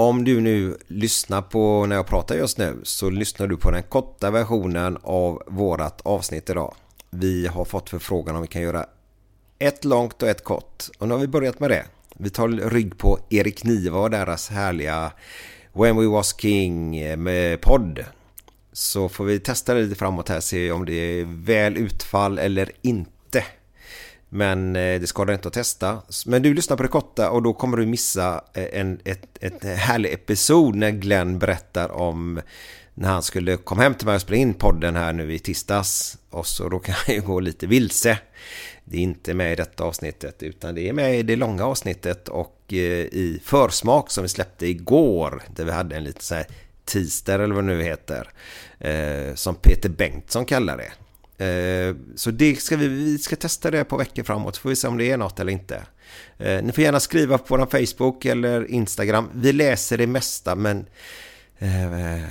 Om du nu lyssnar på när jag pratar just nu så lyssnar du på den korta versionen av vårat avsnitt idag. Vi har fått förfrågan om vi kan göra ett långt och ett kort. Och nu har vi börjat med det. Vi tar rygg på Erik Niva och deras härliga When We Was King med podd. Så får vi testa det lite framåt här, se om det är väl utfall eller inte. Men eh, det skadar inte att testa. Men du lyssnar på det korta och då kommer du missa eh, en ett, ett härlig episod när Glenn berättar om när han skulle komma hem till mig och spela in podden här nu i tisdags. Och så då kan jag ju gå lite vilse. Det är inte med i detta avsnittet utan det är med i det långa avsnittet och eh, i försmak som vi släppte igår. Där vi hade en liten så här teaser eller vad det nu heter. Som Peter Bengtsson kallar det. Eh, så det ska vi, vi ska testa det på veckor framåt, så får vi se om det är något eller inte. Eh, ni får gärna skriva på vår Facebook eller Instagram. Vi läser det mesta men eh,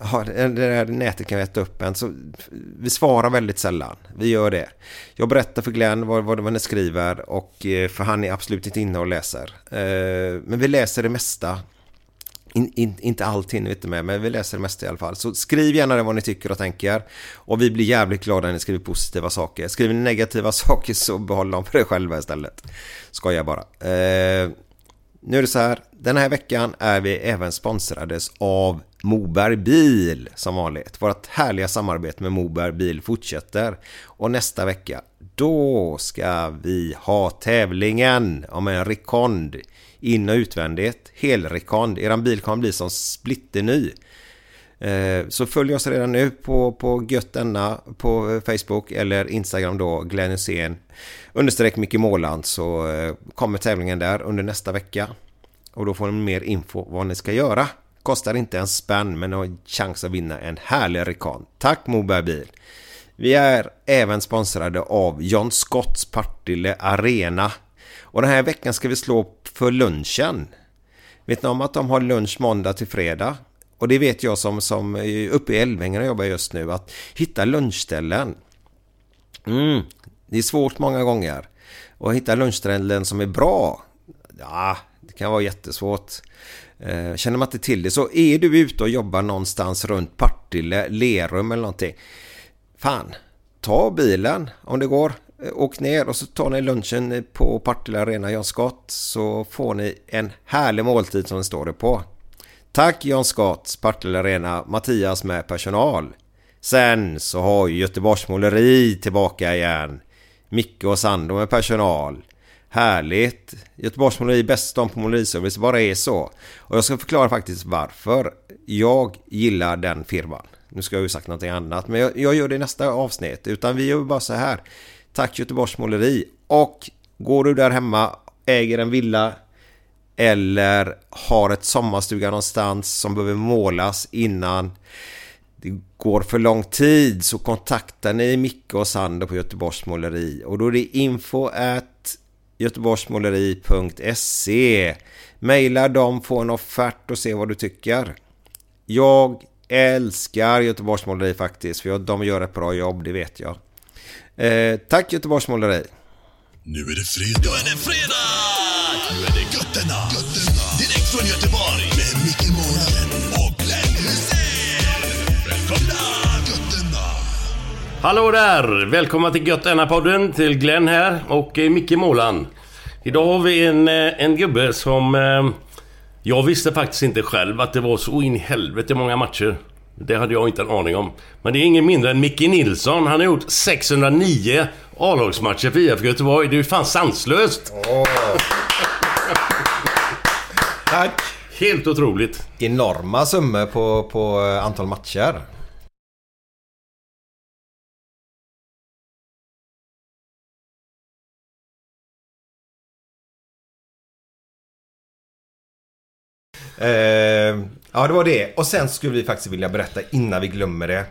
ja, det där nätet kan vi äta upp en. Så vi svarar väldigt sällan. Vi gör det. Jag berättar för Glenn vad, vad, vad ni skriver och för han är absolut inte inne och läser. Men vi läser det mesta. In, in, inte allting vet med, men vi läser det mesta i alla fall. Så skriv gärna det vad ni tycker och tänker. Och vi blir jävligt glada när ni skriver positiva saker. Skriver ni negativa saker så behåll dem för er själva istället. Skojar bara. Eh, nu är det så här, den här veckan är vi även sponsrades av Moberg Bil som vanligt. Vårt härliga samarbete med Moberg Bil fortsätter. Och nästa vecka, då ska vi ha tävlingen om en rekond in och utvändigt. Helrekond. Eran bil kommer bli som splitterny. Eh, så följ oss redan nu på, på Göttenna på eh, Facebook eller Instagram då Glenn Hysén understreck Micke Måland så eh, kommer tävlingen där under nästa vecka. Och då får ni mer info vad ni ska göra. Kostar inte en spänn men har chans att vinna en härlig rekan. Tack Moberg Bil! Vi är även sponsrade av John Scotts Partille Arena. Och den här veckan ska vi slå för lunchen. Vet ni om att de har lunch måndag till fredag? Och det vet jag som, som är uppe i Älvängen och jobbar just nu. Att hitta lunchställen. Mm, det är svårt många gånger. Och hitta lunchställen som är bra. Ja, det kan vara jättesvårt. Eh, känner man inte till det så är du ute och jobbar någonstans runt Partille, Lerum eller någonting. Fan, ta bilen om det går. Eh, åk ner och så tar ni lunchen på Partille Arena John Scott så får ni en härlig måltid som det står det på. Tack John Scott, Partille Arena, Mattias med personal. Sen så har ju Göteborgs Måleri tillbaka igen. Micke och Sando med personal. Härligt! Göteborgs Måleri bäst de på måleriservice, bara är så. Och jag ska förklara faktiskt varför jag gillar den firman. Nu ska jag ju sagt någonting annat, men jag, jag gör det i nästa avsnitt. Utan vi gör bara så här. Tack Göteborgs Måleri. Och går du där hemma, äger en villa eller har ett sommarstuga någonstans som behöver målas innan det går för lång tid så kontaktar ni Micke och Sander på Göteborgs Måleri och då är det info at göteborgsmåleri.se Maila dem, få en offert och se vad du tycker. Jag älskar Göteborgs Måleri faktiskt för de gör ett bra jobb, det vet jag. Eh, tack Göteborgs Måleri. Nu är det fredag. Nu är det fredag! Nu är det götterna. götterna. Direkt från Göteborg. Med Micke Månaden och Glenn Hysén. Välkomna götterna! Hallå där! Välkomna till Gött podden till Glenn här och eh, Micke Målan. Idag har vi en, eh, en gubbe som... Eh, jag visste faktiskt inte själv att det var så in i helvete många matcher. Det hade jag inte en aning om. Men det är ingen mindre än Micke Nilsson. Han har gjort 609 A-lagsmatcher för IFK Göteborg. Det är ju fan sanslöst! Tack! Helt otroligt. Enorma summor på, på eh, antal matcher. Eh, ja, det var det. Och sen skulle vi faktiskt vilja berätta innan vi glömmer det.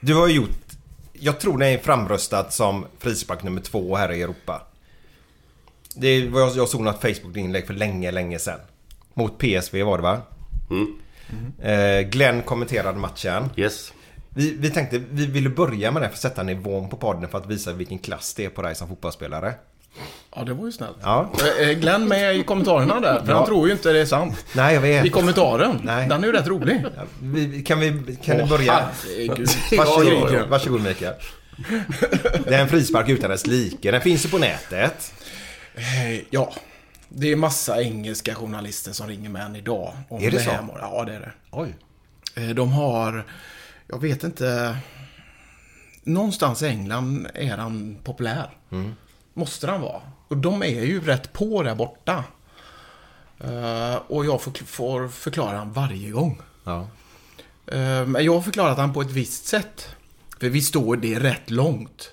Du har ju gjort... Jag tror det är framröstat som frispark nummer två här i Europa. Det var jag, såg något Facebook-inlägg för länge, länge sedan. Mot PSV var det va? Eh, Glenn kommenterade matchen. Yes. Vi, vi tänkte vi ville börja med det för att sätta nivån på podden för att visa vilken klass det är på dig som fotbollsspelare. Ja, det var ju snällt. Ja. Är Glenn med i kommentarerna där? För Ja. han tror ju inte det är sant. Nej, jag vet. I kommentaren. Nej. Den är ju rätt rolig. Vi, kan vi kan du Åh, börja? herregud. Varsågod, Ja, ja, ja. varsågod Mikael. Det är en frispark utan dess like. Den finns ju på nätet. Eh, Ja. Det är massa engelska journalister som ringer med en idag. Om Är det här så? Ja, det är det. Oj. Eh, De har, jag vet inte, någonstans i England är han populär. Måste han vara. Och de är ju rätt på där borta. Eh, och jag får, får förklara han varje gång. Ja. Eh, Men jag har förklarat han på ett visst sätt. För vi står det rätt långt.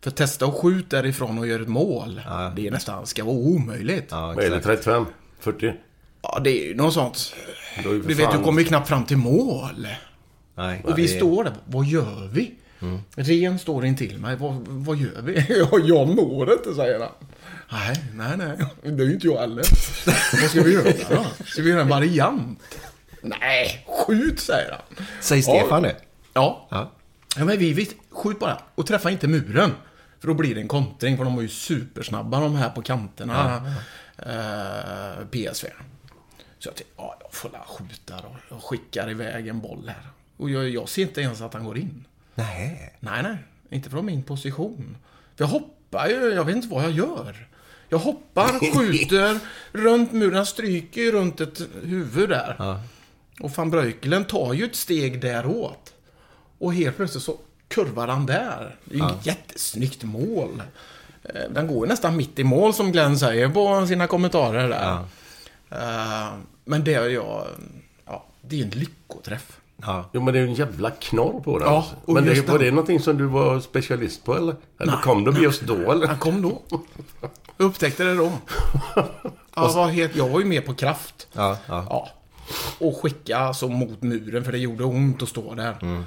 För testa och skjut därifrån och göra ett mål. Det är nästan, ska vara omöjligt. Ja, Ja, Vad är det? exakt. 35? 40? det är ju något sånt. Är Du vet, du kommer ju knappt fram till mål. Nej, Och vi det- står där, vad gör vi? Ren står in till mig, vad, vad gör vi? Ja, jag når inte, säger han. Nej, nej, nej. Det är ju inte jag heller. vad ska vi göra då? Ska vi göra en variant? Nej, skjut, säger han. Säg Stefan det. Ja. Ja. Ja, men vi, vi, skjut bara. Och träffa inte muren. För då blir det en kontring, för de var ju supersnabba de här på kanterna. Eh, PSV. Så jag tänkte, ja, jag får la skjuta då. Jag skickar iväg en boll här. Och jag, jag ser inte ens att han går in. Nej. Nej, nej. Inte från min position. För jag hoppar ju, jag vet inte vad jag gör. Jag hoppar, skjuter, runt muren, stryker ju runt ett huvud där. Och van Breukelen tar ju ett steg däråt. Och helt plötsligt så kurvar han där. Det är ju ett jättesnyggt mål. Eh, Den går ju nästan mitt i mål som Glenn säger på sina kommentarer där. Eh, Men det är jag... Ja, det är en lyckoträff. Ja. Jo men det är ju en jävla knorr på den. Ja, och men det, var det någonting som du var specialist på eller? Eller Nej. kom det just då eller? Han kom då. Jag upptäckte det då. Jag var, helt, jag var ju med på kraft. Ja, ja. Ja. Och skicka alltså mot muren, för det gjorde ont att stå där.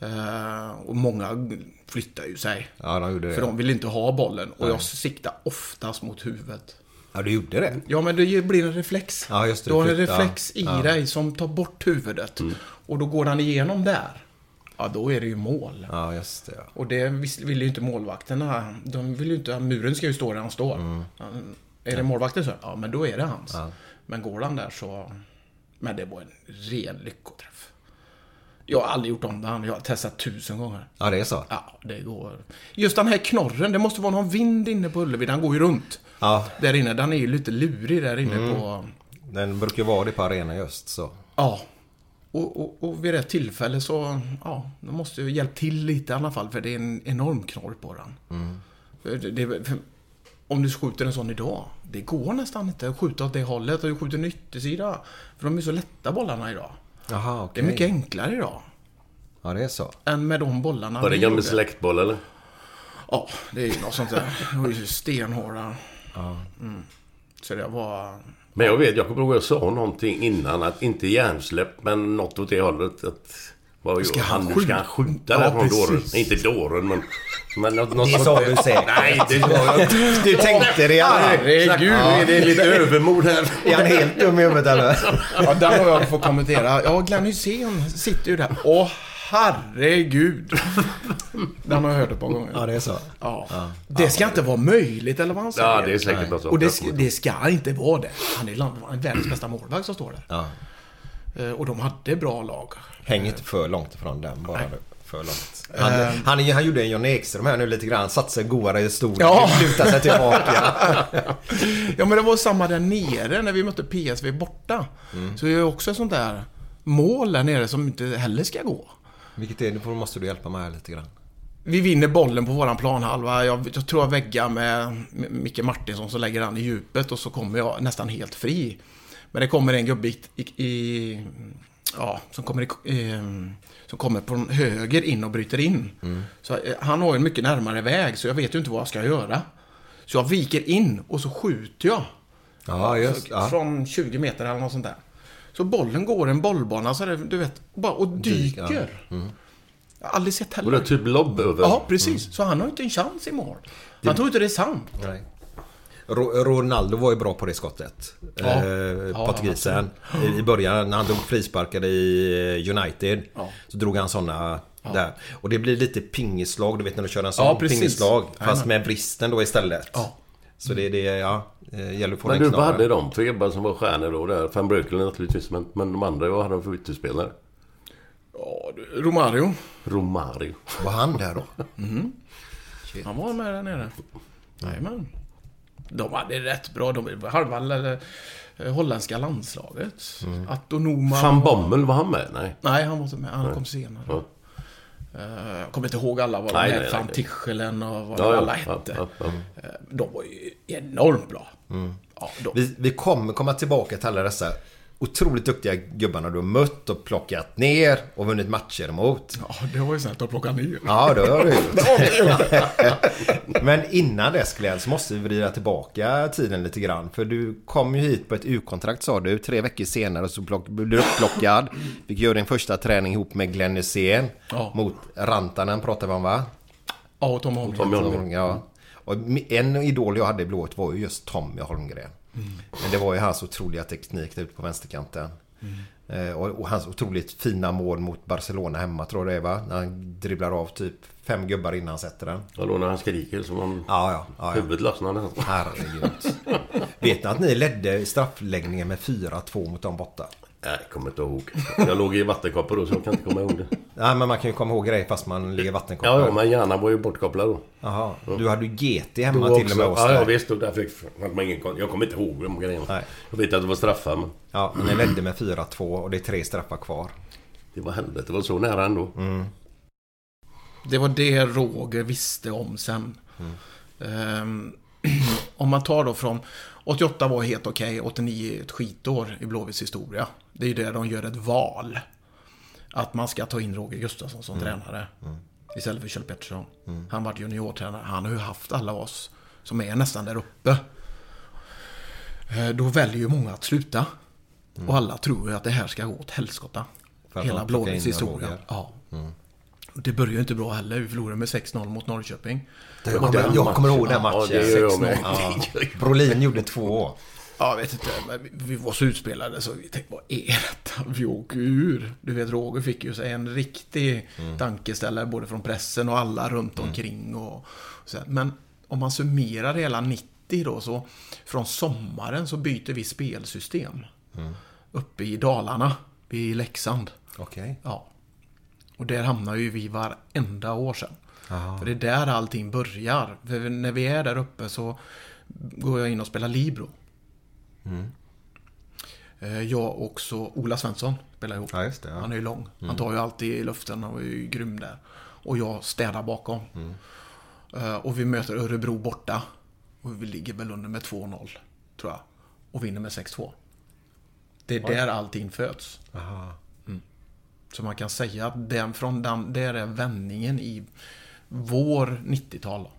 Eh, och många flyttade ju sig. Ja, de gjorde det. För de ville inte ha bollen. Och jag siktade oftast mot huvudet. Ja, du gjorde det. Ja, men det blir en reflex. Ja, just det. Du har en reflex i Ja. Mm. dig som tar bort huvudet. Och då går han igenom där. Ja, då är det ju mål. Ja, just det. Ja. Och det vill ju inte målvakterna. De vill ju inte... Muren ska ju stå där han står. Mm. Är det målvakten så, ja men då är det hans. Men går han där så... Men det var en ren lyckoträff. Jag har aldrig gjort om den. Jag har testat tusen gånger. ja, det är så. Ja, det går. Just den här knorren, det måste vara någon vind inne på Ullevi. Den går ju runt. Ja. Där inne. Den är ju lite lurig där inne Mm. på... Den brukar vara det på arenan just så. Ja. Och, och, och vid rätt tillfälle så, ja, de måste ju hjälpa till lite i alla fall. För det är en enorm knorr på den. För det, det, för, om du skjuter en sån idag, det går nästan inte att skjuta åt det hållet. Och du skjuter en yttersida. För de är så lätta bollarna idag. Jaha, Det okej. är mycket enklare idag. Ja, det är så. Än med de bollarna Var det gammal gjorde. släktboll eller? Ja, det är ju något sånt där. Det var ju stenhårda. Mm. Så det var... Men jag vet, jag kommer ihåg jag sa någonting innan att inte hjärnsläpp men något åt det hållet. Att, vad Ska gör han han? Nu ska han skjuta? Ja, där från dåren. Nej, inte dåren men... men något, något Det sa du säkert. Nej, det sa jag inte. Du tänkte det? Herregud, är det lite övermod här? Är han helt dum i huvudet eller? Ja, den har jag fått kommentera. Ja, Glenn Hysén sitter ju där. Åh, herregud. Den har jag hört ett par gånger. Ja, det är så. Ja. Det ska inte vara möjligt, eller vad han säger. Ja, det är säkert något. Och det, ska- det ska inte vara det. Han är land, han är världens bästa målvakt som står där. Ja. Eh, Och de hade bra lag. Häng inte för långt ifrån den bara nu. För långt. Han, han, han gjorde en John Ekström här nu lite grann. Satt sig godare i stolen. Ja. Lutade sig tillbaka. Ja, men det var samma där nere när vi mötte PSV borta. Mm. Så det är också sånt där mål där nere som inte heller ska gå. Vilket är det? måste du hjälpa mig här lite grann. Vi vinner bollen på våran planhalva. Jag, jag tror jag väggar med med Micke Martinsson så lägger han i djupet och så kommer jag nästan helt fri. Men det kommer en gubbe i... i, ja, som kommer, i, som kommer från höger in och bryter in. Så eh, han har en mycket närmare väg så jag vet ju inte vad jag ska göra. Så jag viker in och så skjuter jag. Ja, just ja. Från 20 meter eller något sånt där. Så bollen går en bollbana så det, du vet, bara och Dyker, dyker. Jag har aldrig sett Och heller. det är typ lobb över. Ja, precis. Så han har inte en chans i mål. Han tror inte det är sant. Nej. Ro- Ronaldo var ju bra på det skottet. Ja. Eh, Ja, Portugisen. I, I början när han drog frisparkar i eh, United. Ja. Så drog han sådana där. Och det blir lite pingislag. Du vet när du kör en sån Ja, precis. pingislag. Fast med vristen då istället. Ja. Så det är det, ja. eh, Gäller att få Men den du, vad hade de för gubbar som var stjärnor då? Där? Van Breukelen naturligtvis, men, men de andra, vad hade de för ytterspelare? Ja, Romario. Romario. Var han där då? Han var med där nere. Jajamän. De hade rätt bra. De var halva eller, eh, holländska landslaget. Mm. Atto Noma. Van Bommel, var han med? Nej. Nej, han var inte med. Han kom senare. Ja. Eh, Jag kommer inte ihåg alla vad de Nej, hette. Van. Tichelen och vad Ja, alla ja, hette. ja. Eh, De var ju enormt bra. Ja, de. Vi, vi kommer komma tillbaka till alla dessa otroligt duktiga gubbarna du har mött och plockat ner och vunnit matcher emot. Ja, det var ju snällt att plocka ner. Ja, det har du gjort. Men innan dess Glenn så måste vi vrida tillbaka tiden lite grann. För du kom ju hit på ett U-kontrakt sa du. Tre veckor senare så plock, blev du upplockad. Fick göra din första träning ihop med Glenn Hysén. Ja. Mot Rantanen pratar vi om va? Ja, och Tom Holmgren. Tommy Holmgren. Ja. Och en idol jag hade i blået var ju just Tommy Holmgren. Men det var ju hans otroliga teknik där ute på vänsterkanten. Eh, Och, och hans otroligt fina mål mot Barcelona hemma tror jag det är va? När han dribblar av typ fem gubbar innan han sätter den. Ja, då när han skriker som om Ja, ja. ja, huvudet lossnade. Herregud. Vet ni att ni ledde straffläggningen med 4-2 mot dem borta? Nej, jag kommer inte ihåg. Jag låg i vattenkoppor då så jag kan inte komma ihåg det. Nej, men man kan ju komma ihåg grejer fast man ligger i vattenkoppor. Ja, ja, men hjärnan var ju bortkopplad då. Jaha. Du hade ju GT hemma till och med oss Ja, ja visst. Och där fick man ingen kon- Jag kommer inte ihåg de grejerna. Nej. Jag vet att det var straffar, men Ja, men ni ledde med 4-2 och det är tre straffar kvar. det var helvete. Det var så nära ändå. Det var det Roger visste om sen. Ehm, om man tar då från 88 var helt okej, 89 är ett skitår i Blåvitts historia. Det är ju där de gör ett val. Att man ska ta in Roger Gustafsson som tränare. Istället för Kjell Pettersson. Han var juniortränare. Han har ju haft alla oss som är nästan där uppe. Eh, Då väljer ju många att sluta. Och alla tror ju att det här ska gå åt helskotta. Hela Blåvitts historia. Ja. Och Det börjar ju inte bra heller. Vi förlorade med 6-0 mot Norrköping. Jag kommer, jag kommer ihåg den Ja, matchen. det gör jag med. Ja. Brolin gjorde två. Ja, jag vet inte. Vi- var så utspelade så vi tänkte, vad är detta? Vi åker ur. Du vet, Roger fick ju sig en riktig tankeställare både från pressen och alla runt omkring. Och, och så. Men om man summerar hela 90 då, så från sommaren så byter vi spelsystem. Uppe i Dalarna, vid Leksand. Okej. Ja. Och där hamnar ju vi varenda år sedan. För det är där allting börjar. För när vi är där uppe så går jag in och spelar Libro. Eh, Jag och så Ola Svensson spelar ihop. Ja, det, ja. Han är ju lång. Han tar ju alltid i luften och är ju grym där. Och jag städar bakom. Eh, Och vi möter Örebro borta. Och vi ligger väl under med 2-0, tror jag. Och vinner med 6-2. Det är där allting föds. Så man kan säga att den, från den, där är vändningen i vår 90-tal. då.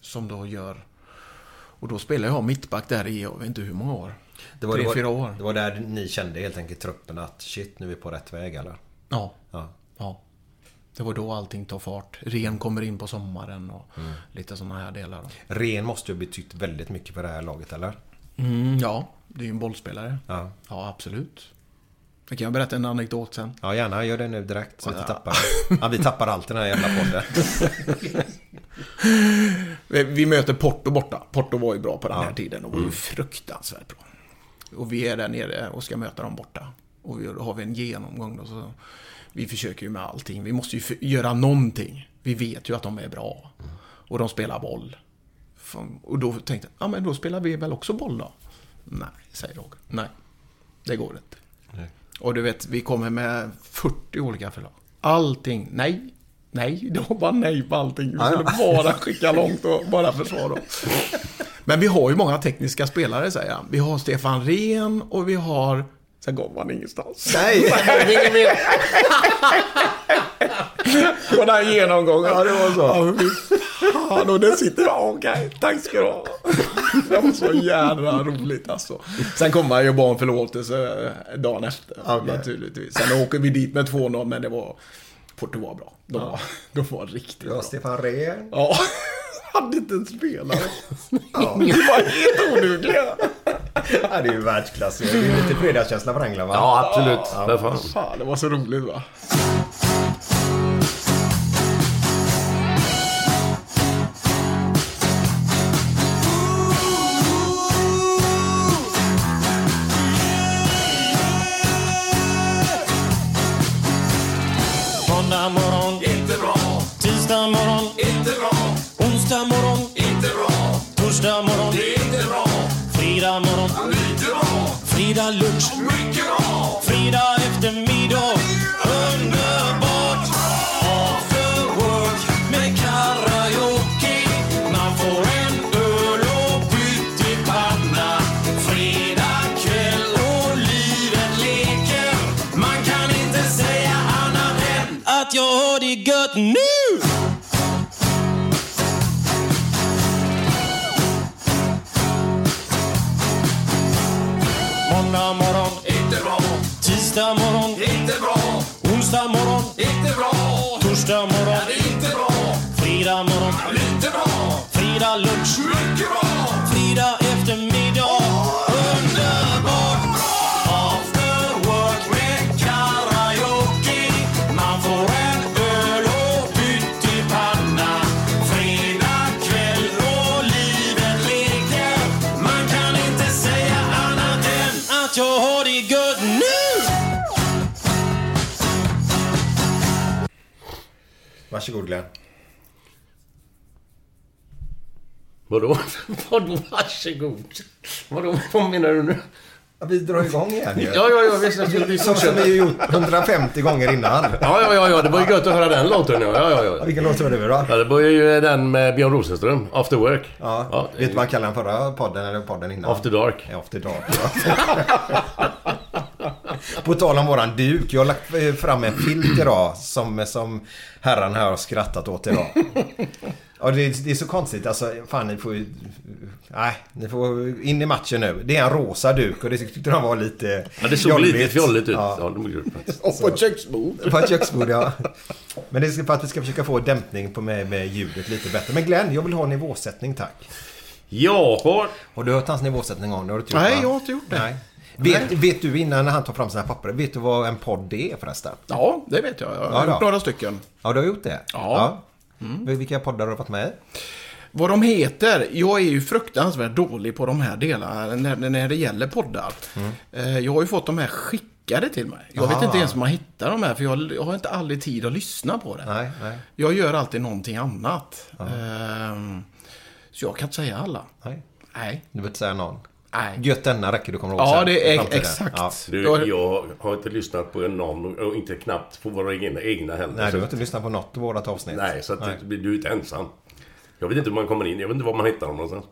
Som då gör... Och då spelade jag mittback där i, jag vet inte hur många år. Det var, Tre, det var, fyra år. Det var där ni kände helt enkelt truppen att shit, nu är vi på rätt väg eller? Ja. Ja. ja. Det var då allting tar fart. Ren kommer in på sommaren och Mm. lite sådana här delar. Ren måste ju ha betytt väldigt mycket för det här laget eller? Mm, ja, det är ju en bollspelare. Ja. Ja, absolut. Jag kan jag berätta en anekdot sen. Ja, gärna. Gör det nu direkt så att vi tappar Ja, vi tappar allt i den här jävla podden. Vi möter Porto borta. Porto var ju bra på den Ja. här tiden och var ju fruktansvärt bra. Och vi är där nere och ska möta dem borta. Och då har vi en genomgång då. Så vi försöker ju med allting. Vi måste ju göra någonting. Vi vet ju att de är bra. Och de spelar boll. Och då tänkte jag, ja men då spelar vi väl också boll då? Nej, säger Roger. Nej, det går inte. Och du vet, vi kommer med 40 olika förslag. Allting, nej, nej, det var bara nej på allting. Vi skulle bara skicka långt och bara försvara. Men vi har ju många tekniska spelare, säger han. Vi har Stefan Rehn och vi har... Sen går man ingenstans. Nej! På den genomgången. Ja, det var så. Ja, fan, och där sitter jag. Okej, tack ska du ha. Det var så jävla roligt alltså. Sen kommer han ju bara om förlåtelse eh, dagen efter. Okej. Naturligtvis. Sen åker vi dit med 2-0, men det var... Porto var bra. De var, de var riktigt bra. Stefan Rehn. Ja, hade inte en spelare. Ja. Vi var helt odugliga. Ja, det är ju världsklass. Det är lite fredagskänsla för England va? Ja, absolut. Fan. Fan, det var så roligt va. Varsågod Glenn. Vadå? Vadå varsågod? Vadå? Vad menar du nu? Ja, vi drar igång igen ju. Ja, ja, ja, visst. Jag skulle vi Som som fortsätta. vi har gjort 150 gånger innan. Ja, ja, ja, ja, det var ju gött att höra den låten. Ja, ja, ja. Ja, ja. Vilken låt var det nu då? Ja, det var ju den med Björn Rosenström, After Work. Ja, vet du vad han kallade den förra podden eller podden innan? After Dark. Ja, After Dark. Ja. På tal om våran duk. Jag har lagt eh, fram en filt idag som, som herran här har skrattat åt idag. Ja, det, är, det är så konstigt. Alltså, fan ni får. Nej, ni får in i matchen nu. Det är en rosa duk och det tyckte de var lite Ja, det såg lite jobbigt. fjolligt ut. Ja. Ja, det. Och på ett köksbord. På ett köksbord, ja. Men det är för att vi ska försöka få dämpning på med, med ljudet lite bättre. Men Glenn, jag vill ha nivåsättning tack. Jaha. Har du hört hans nivåsättning någon gång? Det har du inte gjort, Nej, va? jag har inte gjort det. Nej. Vet, vet du innan han tar fram sina papper, vet du vad en podd är förresten? Ja, det vet jag. Jag har Ja, gjort några stycken. Ja, du har gjort det? Ja. Mm. ja. Vilka poddar har du varit med i? Vad de heter? Jag är ju fruktansvärt dålig på de här delarna när, när det gäller poddar. Eh, Jag har ju fått de här skickade till mig. Jag vet Aha. inte ens om man hittar de här, för jag, har inte aldrig tid att lyssna på det. Nej, nej. Jag gör alltid någonting annat. Ehm, så jag kan inte säga alla. nej. Nej. Du vill inte säga någon? Nej. Gött denna räcker du kommer ihåg Ja, sen, det är exakt. Ja. Du, Jag- jag har inte lyssnat på någon och inte knappt på våra egna, egna heller. Nej, du Så- har inte lyssnat på något av vårat avsnitt. Nej, så att Nej. du är inte ensam. Jag vet inte hur man kommer in. Jag vet inte var man hittar dem någonstans.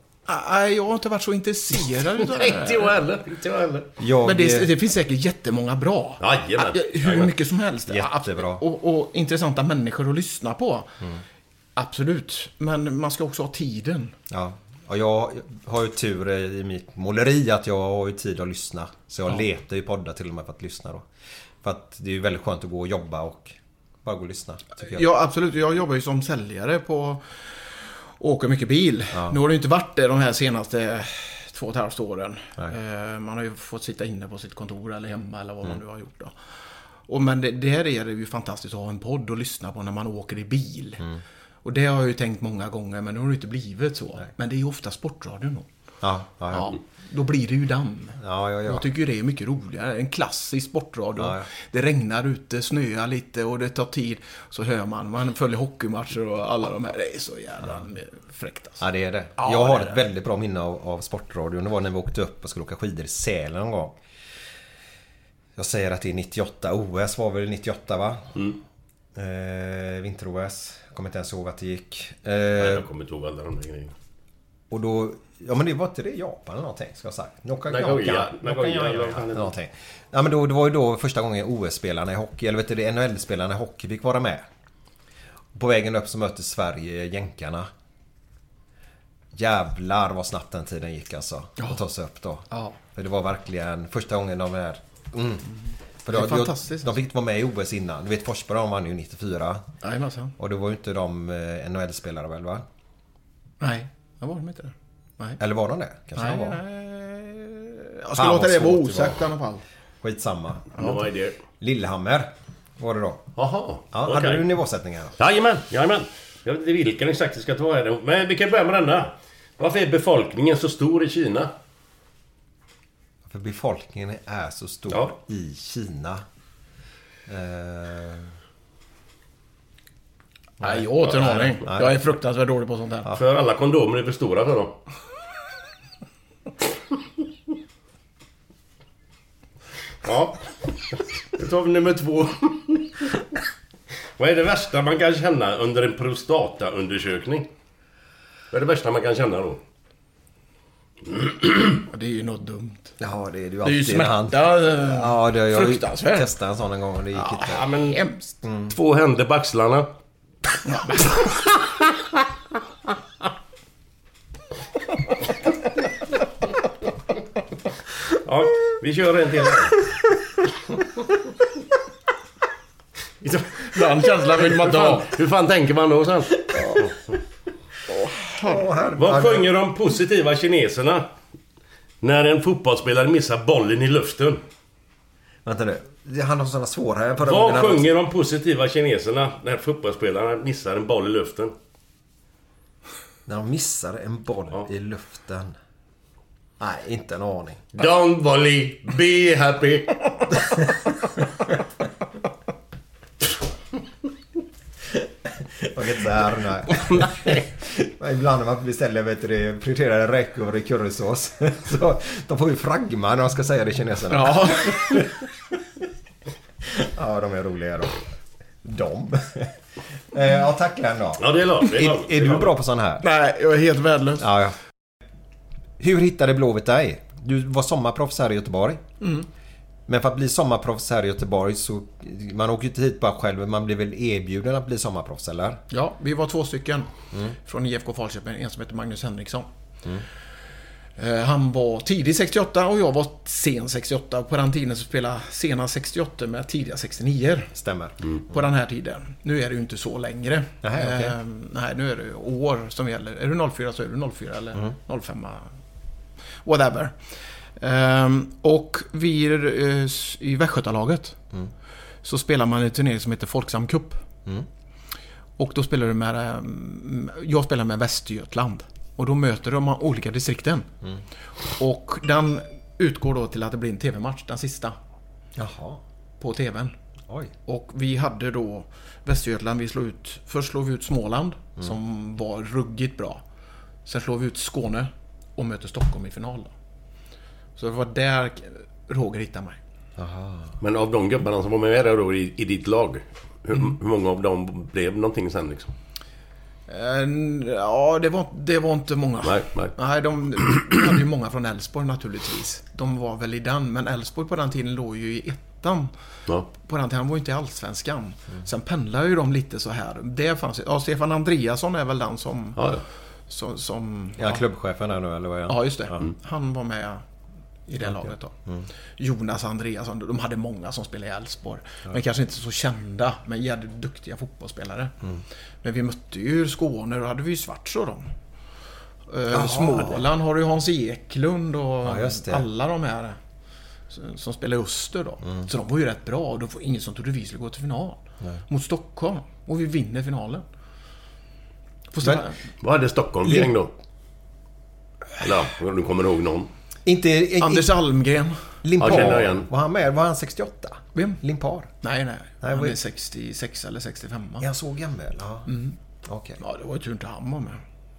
Nej, jag har inte varit så intresserad utav det Inte jag heller. Inte jag heller. Jag, Men det, det finns säkert jättemånga bra. Jajamän. Hur Jajamän. mycket som helst. Jättebra. Och, och intressanta människor att lyssna på. Mm. Absolut. Men man ska också ha tiden. Ja. Och jag har ju tur i mitt måleri att jag har ju tid att lyssna. Så jag Ja. letar ju poddar till och med för att lyssna då. För att det är ju väldigt skönt att gå och jobba och bara gå och lyssna. Ja, absolut. Jag jobbar ju som säljare på... Åker mycket bil. Nu har det inte varit det de här senaste två och ett halvt åren. Eh, Man har ju fått sitta inne på sitt kontor eller hemma eller vad man nu har gjort då. Och men det, det här är det ju fantastiskt att ha en podd att lyssna på när man åker i bil. Och det har jag ju tänkt många gånger, men nu har det inte blivit så. Men det är ju ofta Sportradion då. Ja, ja, Ja, ja. då blir det ju den. Ja, ja, ja. Jag tycker ju det är mycket roligare. En klassisk sportradio. Ja, ja. Det regnar ute, snöar lite och det tar tid. Så hör man, man följer hockeymatcher och alla de här. Det är så jävla fräckt alltså. Ja, det är det. Ja, jag har det ett det. väldigt bra minne av, av Sportradion. Det var när vi åkte upp och skulle åka skidor i Sälen någon gång. Jag säger att det är 98. OS var väl 98 va? Eh, Vinter-OS. Jag kommer inte ens ihåg att det gick. Eh, Jag kommer inte ihåg alla de där grejerna. och då... Ja men det var inte det Japan eller någonting ska jag ha sagt. Noka- Nagoya. Noka- Nagoya, Noka- eller vad fan det var. Någonting. Ja men då, det var ju då första gången OS-spelarna i hockey, eller vet du det, NHL-spelarna i hockey fick vara med. På vägen upp så mötte Sverige jänkarna. Jävlar vad snabbt den tiden gick alltså. Att ta sig upp då. Ja. För det var verkligen första gången de är... Mm. För Det är då- fantastiskt. De fick inte vara med i OS innan. Du vet Forsberg de vann ju 94. Jajamensan. Och det var ju inte de eh, NHL-spelare väl va? Nej, det var de inte det. Nej. Eller var de det? Kanske Nej, de var. nej. Jag Fan, ska låta det vara osagt i var. alla fall. Skitsamma. Det? Lillehammer var det då. Jaha, Ja, okej. Hade du nivåsättningar? Jajamän, jajamän. Jag vet inte vilken exakt vi ska ta här. Men vi kan börja med denna. Varför är befolkningen så stor i Kina? För befolkningen är så stor Ja. i Kina. Eh, Nej, jag har inte en aning. Jag är fruktansvärt dålig på sånt här. För alla kondomer är för stora för dem. Ja. Då tar vi nummer två. Vad är det värsta man kan känna under en prostataundersökning? Vad är det värsta man kan känna då? Det är ju något dumt. ja, det är ju Det är ju alltid när han- smärta. eh, Ja, det, jag Fruktansvärt. testat en sån en gång och det gick inte. Ja, men Hemskt. två händer på axlarna. Ja, vi kör en till. Den känslan vill man inte ha. hur fan tänker man då sen? Vad sjunger de positiva kineserna? När en fotbollsspelare missar bollen i luften. Vänta nu. Han har sådana svåra på Vad sjunger de positiva kineserna när fotbollsspelarna missar en boll i luften? När de missar en boll Ja. i luften. Nej, inte en aning. Don't worry, be happy. Jag kan inte säga nej. Ibland när man beställer vet du, det, prioriterade räkor i currysås. Så de får ju fragma när de ska säga det kineserna. Ja. Ja, de är roliga då. De. Eh, ja, tack Glenn då. Ja, det är lagom. det Är, är du bra på sån här? Nej, jag är helt värdelös. Ja, ja. Hur hittade Blåvitt dig? Du var sommarproffs här i Göteborg. Men för att bli sommarproffs här i Göteborg så... Man åker ju inte hit bara själv, man blir väl erbjuden att bli sommarproffs, eller? Ja, vi var två stycken från IFK Falköping. En som heter Magnus Henriksson. Eh, Han var tidig 68 och jag var sen 68. På den tiden så spelade sena 68 med tidiga 69 Stämmer. På den här tiden. Nu är det ju inte så längre. Nej, okej. Eh, nej, nu är det år som gäller. Är du 04 så är du 04 eller 05. Whatever. Ehm, och vi eh, i Västgötalaget så spelar man en turnering som heter Folksam Cup. Och då spelar du med... ehm, Jag spelar med Västergötland. Och då möter de olika distrikten. Och den utgår då till att det blir en TV-match, den sista, Jaha. på TVn. Oj. Och vi hade då Västergötland, vi slog ut... Först slog vi ut Småland, som var ruggigt bra. Sen slog vi ut Skåne och möter Stockholm i final. Så det var där Roger hittade mig. Men av de gubbarna som var med där då i, i ditt lag. Hur, hur många av dem blev någonting sen liksom? Ja, det var, det var inte många. Nej, nej. Nej, de hade ju många från Elfsborg naturligtvis. De var väl i den, men Elfsborg på den tiden låg ju i ettan. Ja. På den tiden, var ju inte i Allsvenskan. Sen pendlade ju de lite så här. Det fanns ja, Stefan Andreasson är väl den som, Ja, ja. Som, som, Ja, klubbchefen där nu eller vad är han? Ja, just det. Han var med i det laget då. Jonas Andreasson. De hade många som spelade i Elfsborg. Men kanske inte så kända, men jävligt duktiga fotbollsspelare. Men vi mötte ju Skåne, då hade vi ju Svartsjö då. Eh, Småland har du ju Hans Eklund och Ja, alla de här som- spelar i Öster då. Så de var ju rätt bra och det var ingen som trodde vi skulle gå till final. Mot Stockholm. Och vi vinner finalen. Men- Vad hade Stockholm för gäng då? Eller ja, om du kommer ihåg någon. Inte... Anders Almgren. Limpar. Ja, igen. Var han med? Var han 68? Vem? Limpar? Nej, nej. Nej, Han är 66 eller 65. Är han så gammal? Ja. Okej. Ja, det var ju tur inte han var med.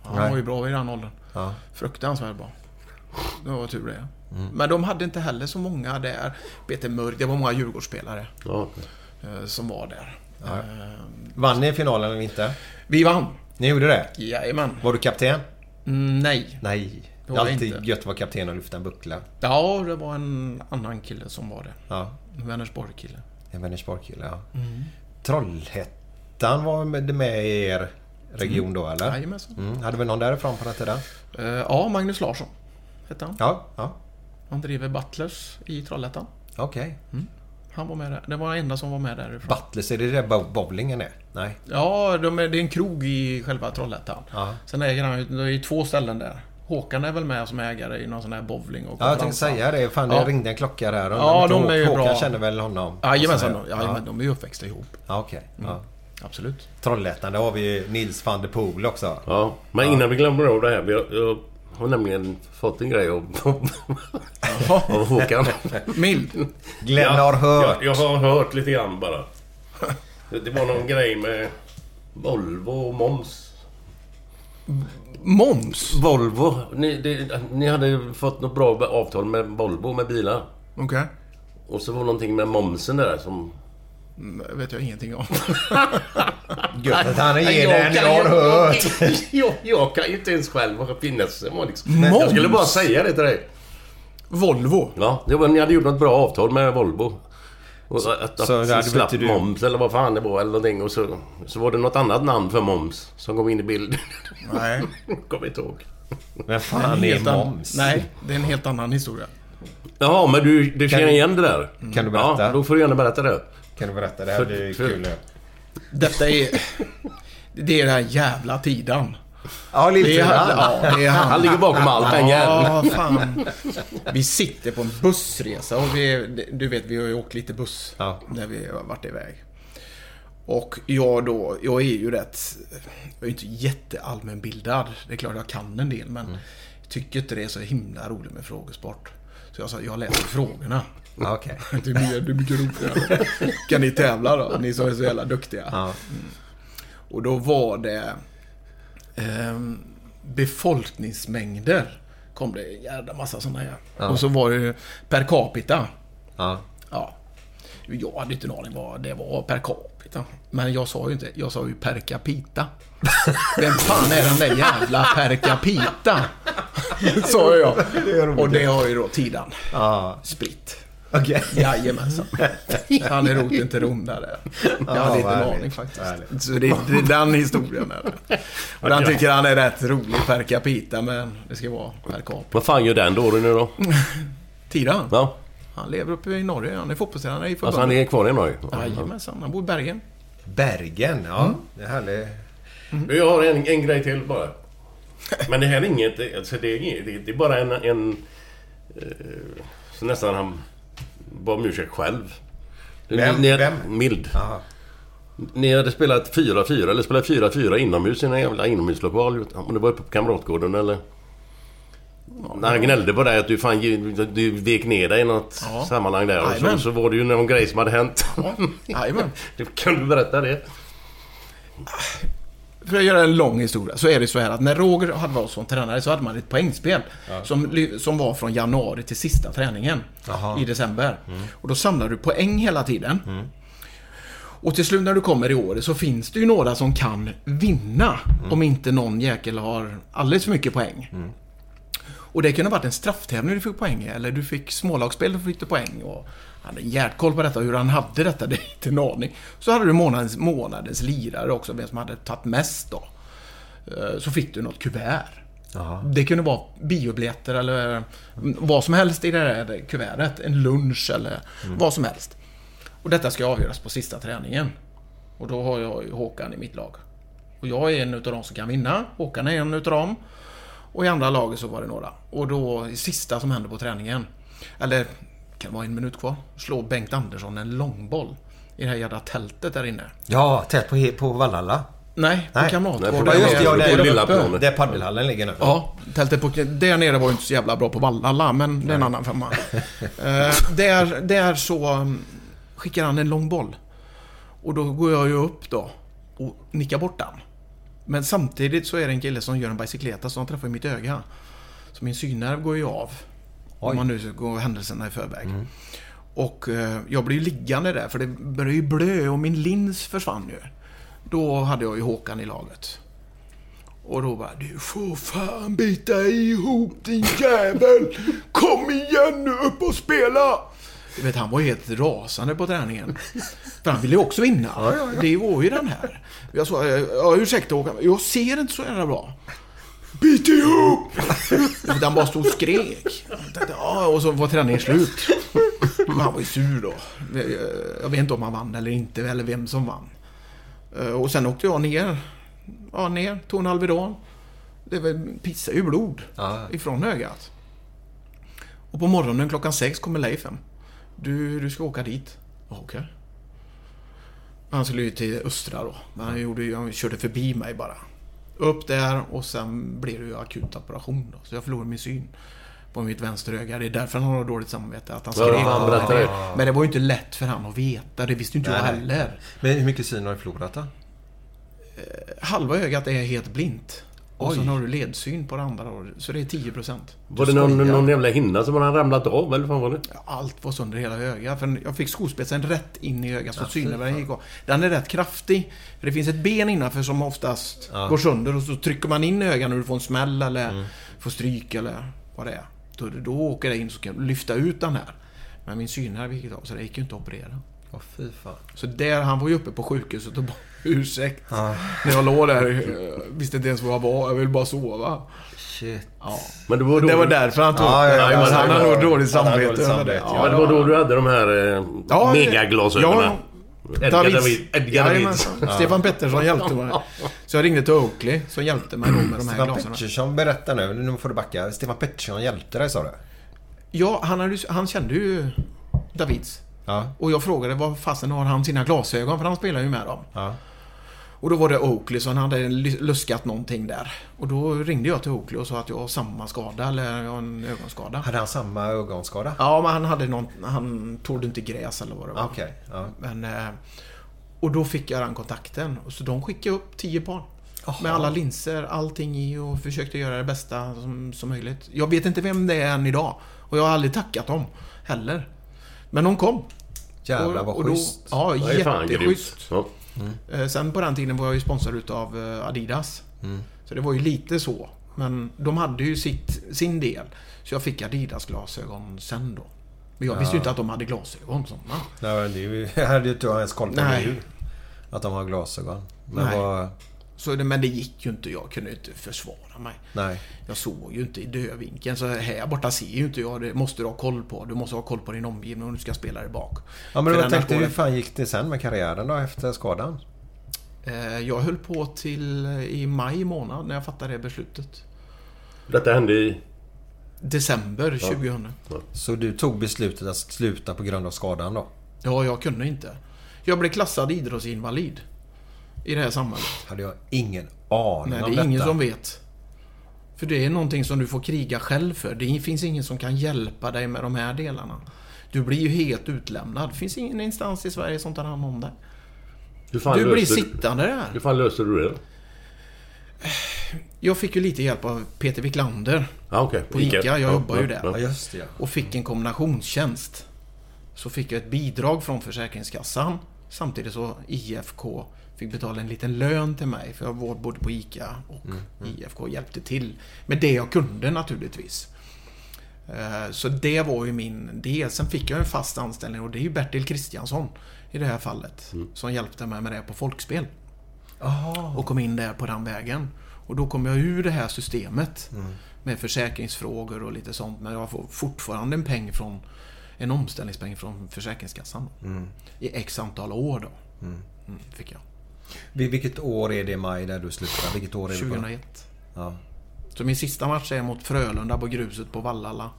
Han Nej. var ju bra i den åldern. Ja. Fruktansvärt bra. Det var tur det. Men de hade inte heller så många där. Peter Mörk, det var många Djurgårdsspelare Ja. eh, som var där. Eh, Vann ni finalen eller inte? vi vann. Ni gjorde det? Jajamän. Var du kapten? Mm, nej. Nej. Det var alltid inte. gött att vara kapten och lyfta en buckla. Ja, det var en annan kille som var det. Ja. En Vänersborg-kille. En Vänersborg-kille, ja. Mm. Trollhättan var med, med i er region då, eller? Jajamensan. Mm. Hade vi någon därifrån på den tiden? Eh, ja, Magnus Larsson hette han. Ja, ja. Han driver Butlers i Trollhättan. Okej. Han var med där. Det var den enda som var med därifrån. Butlers, är det där bo- bowlingen är? Nej. Ja, de är, det är en krog i själva Trollhättan. Ja. Sen äger han ju, det är två ställen där. Håkan är väl med som ägare i någon sån här bowling och Ja, jag tänkte säga det. Fan, det Ja. ringde en klocka där. Ja, de är ju Håkan bra. känner väl honom? Jajamensan, Och så- ja. men de är ju uppväxta ihop. Ja, okej. Ja. Absolut. Trollhättan, där har vi ju Nils van der Poel också. Ja, men innan vi glömmer av det här. Vi har, jag har nämligen fått en grej av, av Håkan. Mild. Glenn har hört. Jag, jag har hört lite grann bara. Det, det var någon grej med Volvo och moms. Moms? Volvo. Ni, det, ni hade fått något bra avtal med Volvo med bilar. Okej. Och så var det någonting med momsen där som... Mm, Det vet jag ingenting om. Gött att han ger jag har ju- hört. jag, jag kan ju inte ens själv vara finessen var liksom. Moms? Jag skulle bara säga det till dig. Volvo? Ja, det var, ni hade gjort något bra avtal med Volvo. Och att, att, så att slapp du- moms eller vad fan det var eller någonting. Och så, så var det något annat namn för moms som kom in i bilden. Nej. Kommer inte ihåg. Vem fan är Helt an- moms? Nej, det är en helt annan historia. Jaha, men du, du känner du- igen det där? Kan du berätta? Ja, då får du gärna berätta det. Kan du berätta? Det här För- blir för- kul nu. Detta är... Det är den här jävla tiden. Ja, Det grann. ja, det är han. Han ligger bakom den jäveln. Ja, fan. Vi sitter på en bussresa och vi, du vet, vi har ju åkt lite buss Ja. när vi har varit iväg. Och jag då, jag är ju rätt, jag är inte jätteallmänbildad. Det är klart jag kan en del men jag tycker inte det är så himla roligt med frågesport. Så jag sa, jag läser frågorna. Okej. Det är mycket, det är mycket roligare. Kan ni tävla då? Ni som är så jävla duktiga. Ja. Och då var det ehm, befolkningsmängder. Kom det en jävla massa sådana här. Och så var det per capita. Ja. Ja. Jag hade inte en aning vad det var per capita. Men jag sa ju inte, jag sa ju per capita. Vem fan är den där jävla per capita? sa jag. Och det har ju då Tidan Ja. spritt. Okej. Jajamensan. Han är roten till Rom där. Jag hade inte en aning faktiskt. Härligt. Så det, det är den historien. Är det. Och den tycker han är rätt rolig per capita, men det ska vara per cap. Vad fan gör den då nu då? Tidan, Ja, han lever uppe i Norge. Han är fotbollstränare i alltså han förbundet. är kvar i Norge? Jajamensan, han bor i Bergen. Bergen, ja. Det är härligt. Jag har en, en grej till bara. Men det här är inget... Alltså det, är, det är bara en... en eh, så nästan han bad om ursäkt själv. Vem? Ni, Vem? Mild. Jaha. Ni hade spelat 4-4, eller spelat 4-4 inomhus i en jävla inomhuslokal. Om det var uppe på Kamratgården eller... När han gnällde på dig att du fan du, vek ner dig i något Ja. sammanhang där. Och så, så var det ju någon grej som hade hänt. Jajamän. kan du berätta det? För att göra en lång historia så är det så här att när Roger hade varit som tränare så hade man ett poängspel. Som, ly- som var från januari till sista träningen. I december. Och då samlar du poäng hela tiden. Och till slut när du kommer i år så finns det ju några som kan vinna. Om inte någon jäkel har alldeles för mycket poäng. Och det kunde ha varit en strafftävling du fick poäng i, eller du fick smålagsspel och fick du poäng. Och han hade en hjärtkoll på detta, hur han hade detta, det är inte en aning. Så hade du månadens, månadens lirare också, vem som hade tagit mest då. eh, så fick du något kuvert. Det kunde vara biobiljetter eller eh, vad som helst i det där kuvertet. En lunch eller vad som helst. Och detta ska avgöras på sista träningen. Och då har jag ju Håkan i mitt lag. Och jag är en utav de som kan vinna. Håkan är en utav dem. Och i andra laget så var det några. Och då, det sista som hände på träningen. Eller, kan det vara en minut kvar? Slår Bengt Andersson en långboll. I det här jävla tältet där inne. Ja, tätt på, på Vallhalla. Nej, på. Kamratgården. Ja, just det, ja, där, lilla planet. Där paddelhallen ligger nu. Ja, tältet på, där nere var ju inte så jävla bra på Vallhalla, men det är en annan femma. eh, där, där så um, skickar han en lång boll. Och då går jag ju upp då och nickar bort den. Men samtidigt så är det en kille som gör en bicykleta som träffar i mitt öga. Så min synnerv går ju av. Om man nu ska gå händelserna i förväg. Och eh, jag blir ju liggande där för det börjar ju blö och min lins försvann ju. Då hade jag ju Håkan i laget. Och då bara, du får fan bita ihop din jävel! Kom igen nu upp och spela! Du vet, han var helt rasande på träningen. För han ville ju också vinna. Det var ju den här. Jag sa, ja ursäkta Håkan, jag ser inte så jävla bra. Bit ihop! Den bara stod och skrek. Ja, och så var träningen slut. Men han var ju sur då. Jag vet inte om han vann eller inte, eller vem som vann. Eh, Och sen åkte jag ner. Ja, ner. Tog en Alvedon. Det var- pissade ju blod Ja. ifrån ögat. Och på morgonen klockan sex kommer Leif hem. Du, du ska åka dit. Okej. Han skulle ju till Östra då. Men han, gjorde, han körde förbi mig bara. Upp där och sen blev det ju akut operation då. Så jag förlorade min syn på mitt vänsteröga. Det är därför han har dåligt samvete. Att han Ja, skrek. han det. Men det var ju inte lätt för han att veta. Det visste ju inte jag Nej, nej. heller. Men hur mycket syn har du förlorat då? Halva ögat är helt blint. Och sen har du ledsyn på det andra. då. Så det är 10 procent. Var det någon, någon jävla hinna som hade ramlat av eller vad var det? Allt var sönder hela ögat. För jag fick skospetsen rätt in i ögat så synnervärden gick av. Den är rätt kraftig. För det finns ett ben innanför som oftast går sönder och så trycker man in ögat när du får en smäll eller får stryk eller vad det är. Då, då åker det in så kan lyfta ut den här. Men min synnerv gick av så det gick ju inte att operera. Åh fy fan. Så där, han var ju uppe på sjukhuset och ursäkt. När jag låg där, eh, visste inte ens var jag var. Jag ville bara sova. Shit. Ja. Men det var då, Det var därför han tog Ja, ja, ja, ja, han ja, ja. nog dåligt samvete. samvete, det. ja, det var då du hade de här eh, Ja, megaglasögonen. Ja, Edgar. David. Edgar David. Jajamensan. Stefan Pettersson hjälpte mig. Så jag ringde till Oakley som hjälpte mig då med de här Stefan glasögonen. Pettersson, berätta nu. Nu får du backa. Stefan Pettersson hjälpte dig sa du? Ja, han, hade, han kände ju Davids. Ja. Och jag frågade var fasen har han sina glasögon? För han spelar ju med dem. Ja. Och då var det Oakley som hade luskat någonting där. Och då ringde jag till Oakley och sa att jag har samma skada, eller jag har en ögonskada. Hade han samma ögonskada? Ja, men han hade någon, han tålde inte gräs eller vad det var. Okej. Ja. Men, eh, och då fick jag den kontakten. Och Så de skickade upp 10 par. Med alla linser, allting i och försökte göra det bästa som, som möjligt. Jag vet inte vem det är än idag. Och jag har aldrig tackat dem heller. Men de kom. Jävlar Och- vad och då- schysst. Ja, Det är fan jätteschysst. Ja. Eh, Sen på den tiden var jag ju sponsrad utav eh, Adidas. Så det var ju lite så. Men de hade ju sitt, sin del. Så jag fick Adidas-glasögon sen då. Men jag visste ju inte att de hade glasögon sådana. Nej, det jag hade ju inte ens koll på nu. Att de har glasögon. Men Nej. vad... Så men det gick ju inte. Jag kunde inte försvara mig. Nej. Jag såg ju inte i dödvinkeln. Så här borta ser ju inte jag. Det måste du ha koll på. Du måste ha koll på din omgivning om du ska spela där bak. Ja men jag tänkte hur fan gick det sen med karriären då efter skadan? Eh, Jag höll på till eh, i maj månad när jag fattade det beslutet. Detta hände i... December 2000. Så du tog beslutet att sluta på grund av skadan då? Ja, jag kunde inte. Jag blev klassad idrottsinvalid. I det här samhället. Hade jag ingen aning Nej, om det är ingen detta. som vet. För det är någonting som du får kriga själv för. Det finns ingen som kan hjälpa dig med de här delarna. Du blir ju helt utlämnad. Det finns ingen instans i Sverige som tar hand om dig. Fan Du blir sittande där. Hur fan löste du det? Jag fick ju lite hjälp av Peter Wiklander. Ja, okej. På ICA, jag jobbar ju där. Ja just det ja. Och fick en kombinationstjänst. Så fick jag ett bidrag från Försäkringskassan. Samtidigt så IFK fick betala en liten lön till mig. För jag var både på ICA och IFK hjälpte till. Med det jag kunde naturligtvis. Eh, Så det var ju min del. Sen fick jag en fast anställning och det är ju Bertil Kristiansson i det här fallet. Som hjälpte mig med det på Folkspel. Och kom in där på den vägen. Och då kom jag ur det här systemet. Med försäkringsfrågor och lite sånt. Men jag får fortfarande en peng från en omställningspeng från Försäkringskassan. I x antal år då. Mm, fick jag. Vil- Vilket år är det Maj där du slutar? Vilket år är det? på? 2001. Ja. Så min sista match är mot Frölunda på gruset på Vallala.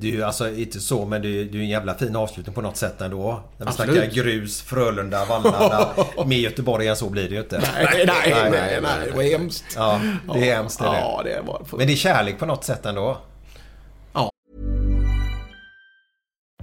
Det är ju alltså inte så men det är ju en jävla fin avslutning på något sätt ändå. När vi Absolut. snackar grus, Frölunda, Vallala. Med Göteborg än så blir det ju inte. Nej, nej, nej, nej, det var hemskt. Ja, det är hemskt det är det. Ja, det var... Men det är kärlek på något sätt ändå.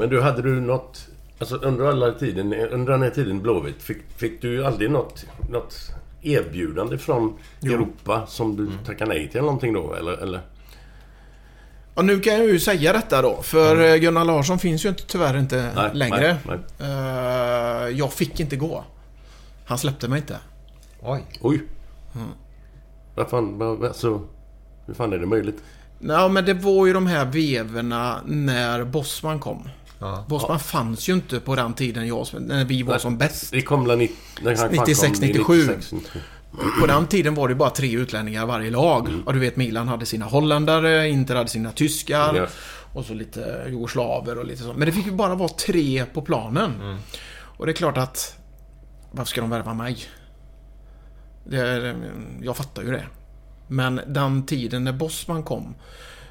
Men du, hade du något... Alltså under alla tiden, under den här tiden Blåvitt, fick, fick du aldrig något, något erbjudande från Jo. Europa som du tackade nej till någonting då? Eller, eller? Och nu kan jag ju säga detta då, för eh, Gunnar Larsson finns ju inte, tyvärr inte Mm. Nej, längre. nej, Eh, jag fick inte gå. Han släppte mig inte. Oj. Oj. Vad fan, vad, alltså... Hur fan är det möjligt? Nej, men det var ju de här veverna när Bosman kom. Bosman fanns ju inte på den tiden jag, när vi var som bäst. Det kom väl ni- när han fan 96, kom, 97. 96, 97. På den tiden var det bara tre utlänningar varje lag. Och du vet Milan hade sina holländare, Inter hade sina tyskar. Ja. Och så lite jugoslaver och lite sånt. Men det fick ju bara vara tre på planen. Och det är klart att... Varför ska de värva mig? Det, är- jag fattar ju det. Men den tiden när Bosman kom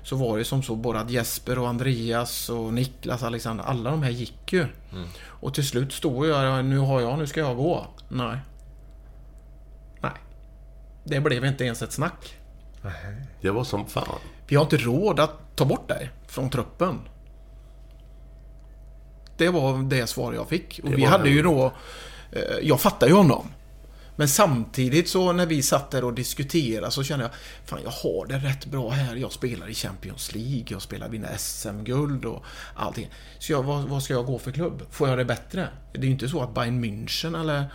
så var det som så både att Jesper och Andreas och Niklas, Alexander, alla de här gick ju. Och till slut stod jag nu har jag, nu ska jag gå. Nej. Nej. Det blev inte ens ett snack. Det var som fan. Vi har inte råd att ta bort dig från truppen. Det var det svar jag fick. Och Det vi hade ju en- då... eh, Jag fattar ju honom. Men samtidigt så när vi satt där och diskuterade så kände jag Fan jag har det rätt bra här. Jag spelar i Champions League. Jag spelar vinna SM-guld och allting. Så jag, vad, vad ska jag gå för klubb? Får jag det bättre? Det är ju inte så att Bayern München eller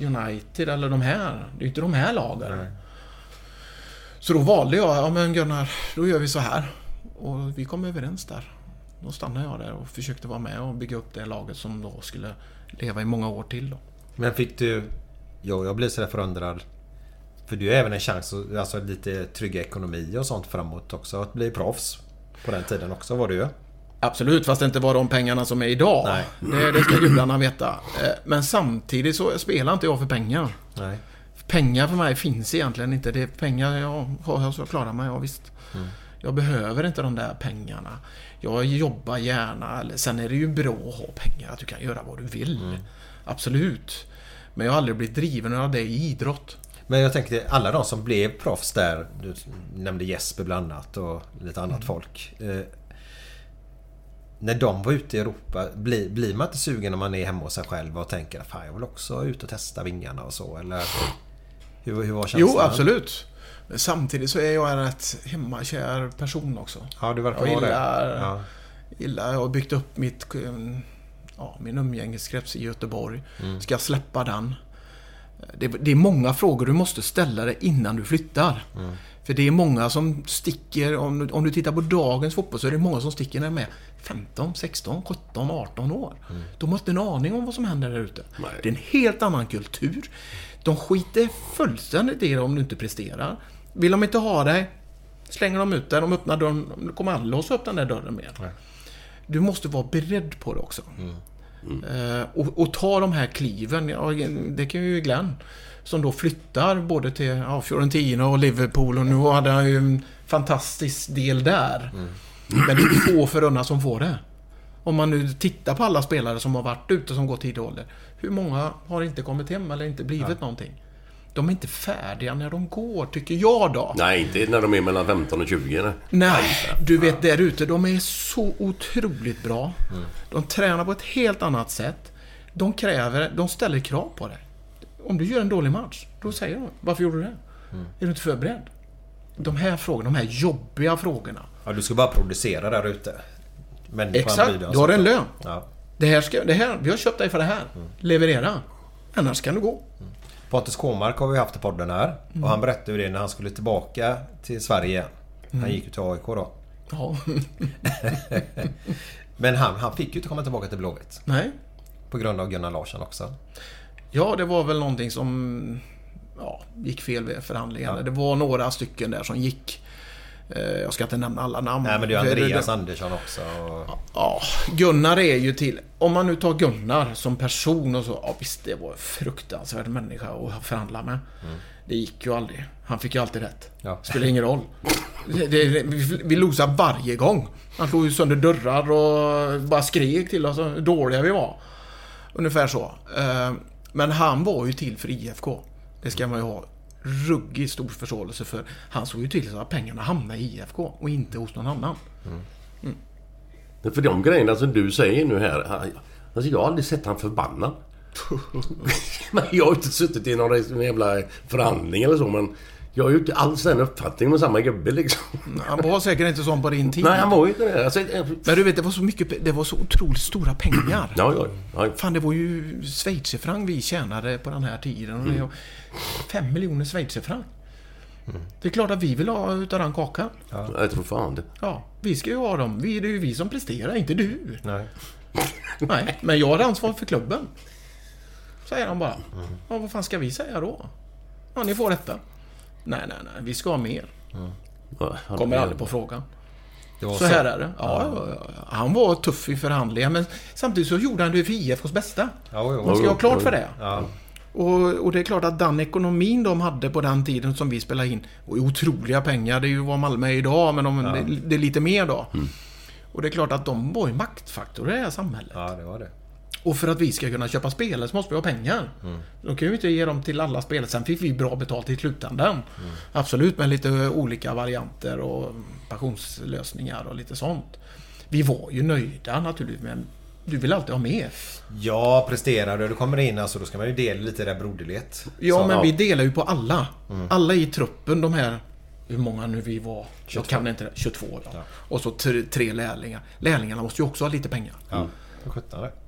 United eller de här. Det är ju inte de här lagen. Så då valde jag, ja men Gunnar, då gör vi så här. Och vi kom överens där. Då stannade jag där och försökte vara med och bygga upp det laget som då skulle leva i många år till då. Men fick du... Jo, jag blir sådär förundrad. För du har även en chans att alltså, lite trygga ekonomi och sånt framåt också. Att bli proffs. På den tiden också var du ju. Absolut, fast det inte var de pengarna som är idag. Nej. Det, det ska gudarna veta. Eh, Men samtidigt så spelar inte jag för pengar. Nej. Pengar för mig finns egentligen inte. Det är pengar jag har så klarar mig, ja visst. Jag behöver inte de där pengarna. Jag jobbar gärna. Sen är det ju bra att ha pengar, att du kan göra vad du vill. Absolut. Men jag har aldrig blivit driven av det i idrott. Men jag tänkte alla de som blev proffs där. Du nämnde Jesper bland annat och lite annat Mm. folk. Eh, när de var ute i Europa, blir, blir man inte sugen när man är hemma hos sig själv och tänker Fan jag vill också ut och testa vingarna och så eller? Hur, hur var känslan? Jo, absolut. Men samtidigt så är jag en rätt hemmakär person också. Ja, du verkar jag vara det. gillar, Ja. gillar... Jag har byggt upp mitt eh, ja, min umgängeskrets i Göteborg. Ska jag släppa den? Det, det är många frågor du måste ställa dig innan du flyttar. För det är många som sticker, om, du- om du tittar på dagens fotboll så är det många som sticker när de är 15, 16, 17, 18 år. De har inte en aning om vad som händer där ute. Det är en helt annan kultur. De skiter fullständigt i det om du inte presterar. Vill de inte ha dig, slänger de ut dig. De öppnar dörren. De kommer aldrig låsa upp den där dörren mer. Du måste vara beredd på det också. Eh, och, och ta de här kliven. Ja, det kan ju Glenn. Som då flyttar både till ja, Fiorentina och Liverpool och nu hade han ju en fantastisk del där. Men det är få förunnat som får det. Om man nu tittar på alla spelare som har varit ute som gått tidig ålder. Hur många har inte kommit hem eller inte blivit någonting? De är inte färdiga när de går, tycker jag då. Nej, inte när de är mellan 15 och 20. Nej. Nej, du vet där ute, de är så otroligt bra. De tränar på ett helt annat sätt. De kräver, de ställer krav på dig. Om du gör en dålig match, då säger de Varför gjorde du det? Är du inte förberedd? De här frågorna, de här jobbiga frågorna. Ja, du ska bara producera där ute. Exakt, du har en lön. Ja. Det här ska, det här, vi har köpt dig för det här. Leverera. Annars kan du gå. Pontus Kåmark har vi haft i podden här. Mm. Och han berättade ju det när han skulle tillbaka till Sverige. Han Mm. gick ju till AIK då. Ja. Men han, han fick ju inte komma tillbaka till Blåvitt. Nej. På grund av Gunnar Larsson också. Ja, det var väl någonting som ja, gick fel vid förhandlingarna. Det var några stycken där som gick. Eh, Jag ska inte nämna alla namn. Nej men det är Andreas det- Andersson också. Och... Ja, Gunnar är ju till... Om man nu tar Gunnar som person och så. Ja visst, det var en fruktansvärd människa att förhandla med. Det gick ju aldrig. Han fick ju alltid rätt. Ja. Spelar ingen roll. Det, det, vi, vi losade varje gång. Han slog ju sönder dörrar och bara skrek till oss hur dåliga vi var. Ungefär så. Eh, Men han var ju till för IFK. Det ska man ju ha ruggigt stor förståelse för. Han såg ju till att pengarna hamnade i IFK och inte hos någon annan. För de grejerna som du säger nu här. han- Alltså jag har aldrig sett han förbannad. Men jag har inte suttit i någon jävla förhandling eller så men... Jag har ju inte alls den uppfattningen med samma gubbe liksom. Han var säkert inte sån på din tid. Nej, han var ju inte det. Alltså, eh, Men du vet, det var så mycket, det var så otroligt stora pengar. ja, ja, ja. Fan, det var ju schweizerfranc vi tjänade på den här tiden. Och det är fem miljoner schweizerfranc. Det är klart att vi vill ha utav den kakan. Jag tror fan det. Ja, vi ska ju ha dem. Vi, det är ju vi som presterar, inte du. Nej. Nej, men jag har ansvar för klubben. Säger han bara. Ja, vad fan ska vi säga då? Ja, ni får detta. Nej, nej, nej. Vi ska ha mer. Han- Kommer aldrig på frågan. Var Så här är det. Ja, ja. Han var tuff i förhandlingar men samtidigt så gjorde han det för IFKs bästa. Ja. Man ska Jo, ha klart jo. för det. Ja. Och, och det är klart att den ekonomin de hade på den tiden som vi spelade in, och otroliga pengar, det är ju vad Malmö är idag, men de, det, det är lite mer då. Och det är klart att de var ju maktfaktorer i det här samhället. ja, det var det. Och för att vi ska kunna köpa spelare så måste vi ha pengar. Då kan vi inte ge dem till alla spelare. Sen fick vi bra betalt i slutändan. Absolut, med lite olika varianter och pensionslösningar och lite sånt. Vi var ju nöjda naturligtvis, men du vill alltid ha mer. Ja, presterar du. Du kommer in alltså, då ska man ju dela lite där broderlighet. Ja, Så- men vi delar ju på alla. Alla i truppen, de här... Hur många nu vi var? Jag kan inte det. 22, ja. Och så tre, tre lärlingar. Lärlingarna måste ju också ha lite pengar. Ja.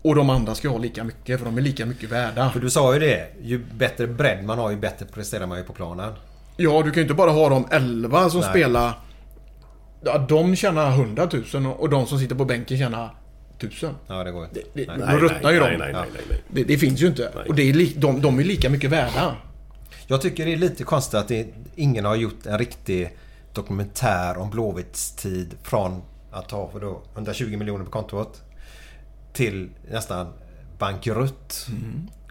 Och de andra ska ha lika mycket, för de är lika mycket värda. För du sa ju det. Ju bättre bredd man har, ju bättre presterar man ju på planen. Ja, du kan ju inte bara ha de 11 som Nej. spelar... Ja, de tjänar 100 000 och de som sitter på bänken tjänar 1000. Ja, det går inte. Det, Nej. då ruttnar ju de. nej, nej, nej, nej, nej. Det, det finns ju inte. Och det är li, de, de är lika mycket värda. Jag tycker det är lite konstigt att det, ingen har gjort en riktig dokumentär om Blåvitts tid från att ha för då 120 miljoner på kontot till nästan bankrutt.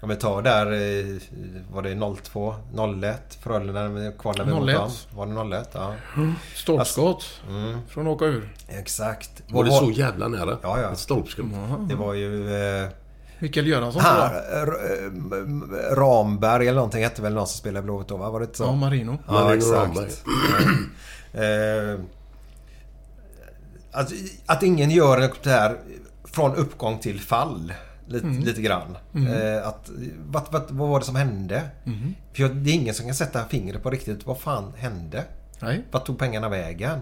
Om vi tar där, eh, var det 02, 01, Frölunda kvalade vi mot 01. dem. Var det 01? Ja. Stolpskott. Från att åka ur. Exakt. Var det så jävla nära? Ja, ja. Ett stolpskott. Det var ju... Eh, Mikael Göransson här, tror R- R- Ramberg eller någonting hette väl någon som spelade Blåvitt då va? Var det inte så? Ja, Marino. Ja, Marino exakt. Ramberg. eh, att, att ingen gör en dokumentär från uppgång till fall. Lite, lite grann. Eh, att, vad, vad, vad var det som hände? För jag, det är ingen som kan sätta fingret på riktigt vad fan hände? Nej. Vart tog pengarna vägen?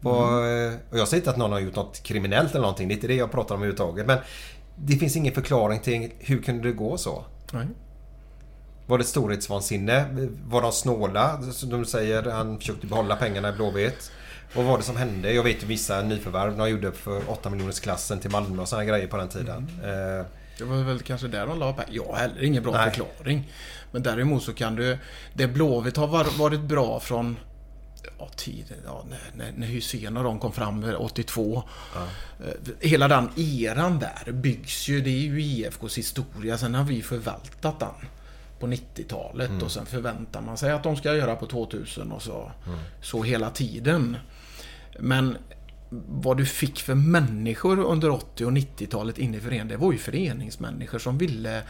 Vad, eh, Och jag säger inte att någon har gjort något kriminellt eller någonting. Det är inte det jag pratar om överhuvudtaget. Men det finns ingen förklaring till hur kunde det gå så? Nej. Var det storhetsvansinne? Var de snåla? Som de säger, han försökte behålla pengarna i Blåvitt. Vad var det som hände? Jag vet ju vissa nyförvärv de gjorde för 8 miljoners klassen till Malmö och sådana grejer på den tiden. Eh, Det var väl kanske där de la pengar. Jag har heller ingen bra Nej. förklaring. Men däremot så kan du... Det Blåvitt har var- varit bra från... Ja, tiden, ja, när, när, när och de kom fram eh, 82. Eh, Hela den eran där byggs ju, det är ju IFKs historia. Sen har vi förvaltat den på 90-talet Mm. och sen förväntar man sig att de ska göra på 2000 och så. Så hela tiden. Men vad du fick för människor under 80 och 90-talet inne i föreningen, det var ju föreningsmänniskor som ville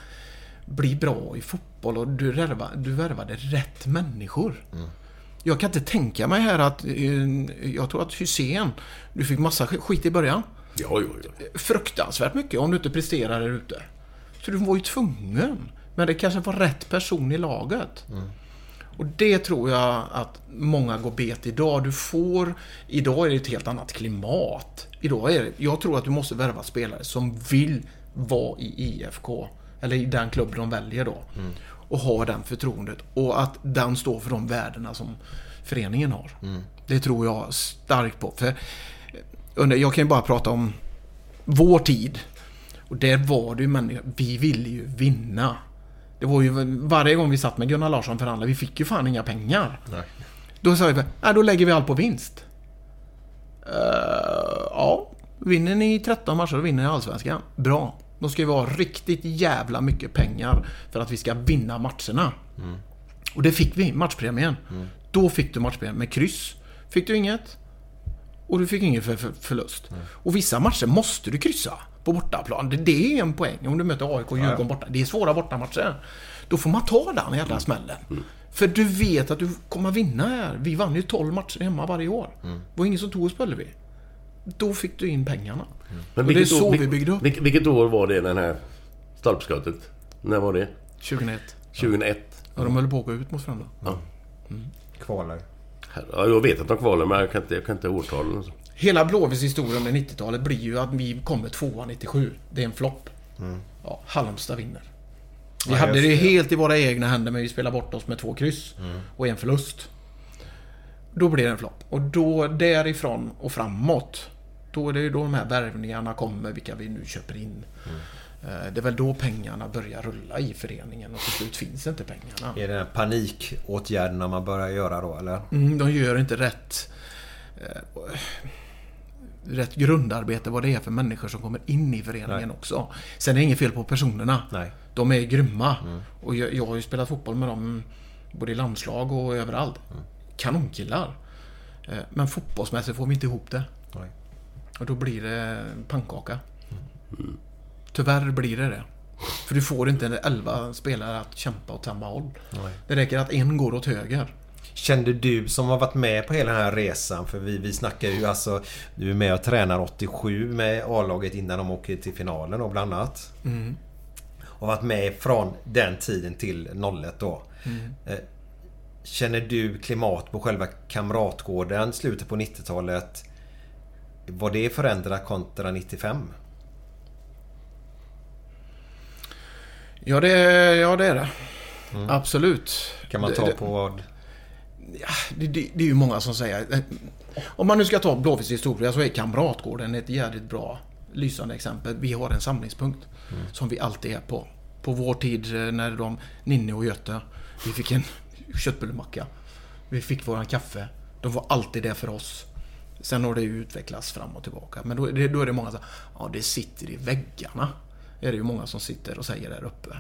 bli bra i fotboll och du, värva, du värvade rätt människor. Jag kan inte tänka mig här att... eh, Jag tror att Hussein, du fick massa skit i början. Ja, ja, ja. Fruktansvärt mycket om du inte presterar där ute. Så du var ju tvungen. Men det kanske var rätt person i laget. Och det tror jag att många går bet idag. Du får... Idag är det ett helt annat klimat. Idag är det, jag tror att du måste värva spelare som vill vara i IFK. Eller i den klubb de väljer då. Och ha den förtroendet. Och att den står för de värdena som föreningen har. Det tror jag starkt på. För under, jag kan ju bara prata om vår tid. Och där var det ju människor, vi ville ju vinna. Det var ju varje gång vi satt med Gunnar Larsson och förhandlade, vi fick ju fan inga pengar. Nej. Då sa vi, nej då lägger vi allt på vinst. Eh, ja, vinner ni 13 matcher då vinner ni Allsvenskan. Bra. Då ska vi ha riktigt jävla mycket pengar för att vi ska vinna matcherna. Och det fick vi, matchpremien. Då fick du matchpremien. Med kryss fick du inget. Och du fick ingen för, för, förlust. Och vissa matcher måste du kryssa på bortaplan. Det, det är en poäng om du möter AIK och Djurgården borta. Det är svåra bortamatcher. Då får man ta den jävla smällen. För du vet att du kommer vinna här. Vi vann ju 12 matcher hemma varje år. Det var ingen som tog oss på Ullevi. Då fick du in pengarna. Men och det är vilket så år, vi byggde upp. Vilket, vilket år var det, den här stolpskottet? När var det? 2001. 2001? Ja, de höll på att gå ut mot Frölunda. Ja. Kvalar. Ja, jag vet att de kvalar, men jag kan inte, jag kan inte årtalen. Hela Blåvitts historia under 90-talet blir ju att vi kommer tvåa 97. Det är en flopp. Ja, Halmstad vinner. Vi Ja, hade det helt i våra egna händer men vi spelade bort oss med två kryss och en förlust. Då blir det en flopp. Och då därifrån och framåt då är det ju då de här värvningarna kommer, vilka vi nu köper in. Eh, Det är väl då pengarna börjar rulla i föreningen och till slut finns inte pengarna. Är det panikåtgärderna man börjar göra då eller? Mm, de gör inte rätt eh, rätt grundarbete vad det är för människor som kommer in i föreningen Nej. också. Sen är det inget fel på personerna. Nej. De är grymma. Och jag, jag har ju spelat fotboll med dem både i landslag och överallt. Kanonkillar. Eh, Men fotbollsmässigt får vi inte ihop det. Nej. Och då blir det pannkaka. Tyvärr blir det det. För du får inte 11 spelare att kämpa åt samma håll. Nej. Det räcker att en går åt höger. Kände du som har varit med på hela den här resan, för vi, vi snackar ju alltså... Du är med och tränar 87 med A-laget innan de åker till finalen och bland annat. Mm. Och varit med från den tiden till 01 då. Mm. Eh, Känner du klimat på själva Kamratgården slutet på 90-talet? Var det förändrat kontra 95? Ja, det, ja, det är det. Absolut. Kan man ta det, på vad... Ja, det, det, det är ju många som säger... Om man nu ska ta Blåvitts historia så är Kamratgården ett jävligt bra lysande exempel. Vi har en samlingspunkt som vi alltid är på. På vår tid eh, när de, Ninni och Göte, vi fick en köttbullemacka. Vi fick våran kaffe. De var alltid där för oss. Sen har det utvecklats fram och tillbaka. Men då, är det- då är det många som ja det sitter i väggarna. Är det ju många som sitter och säger där uppe.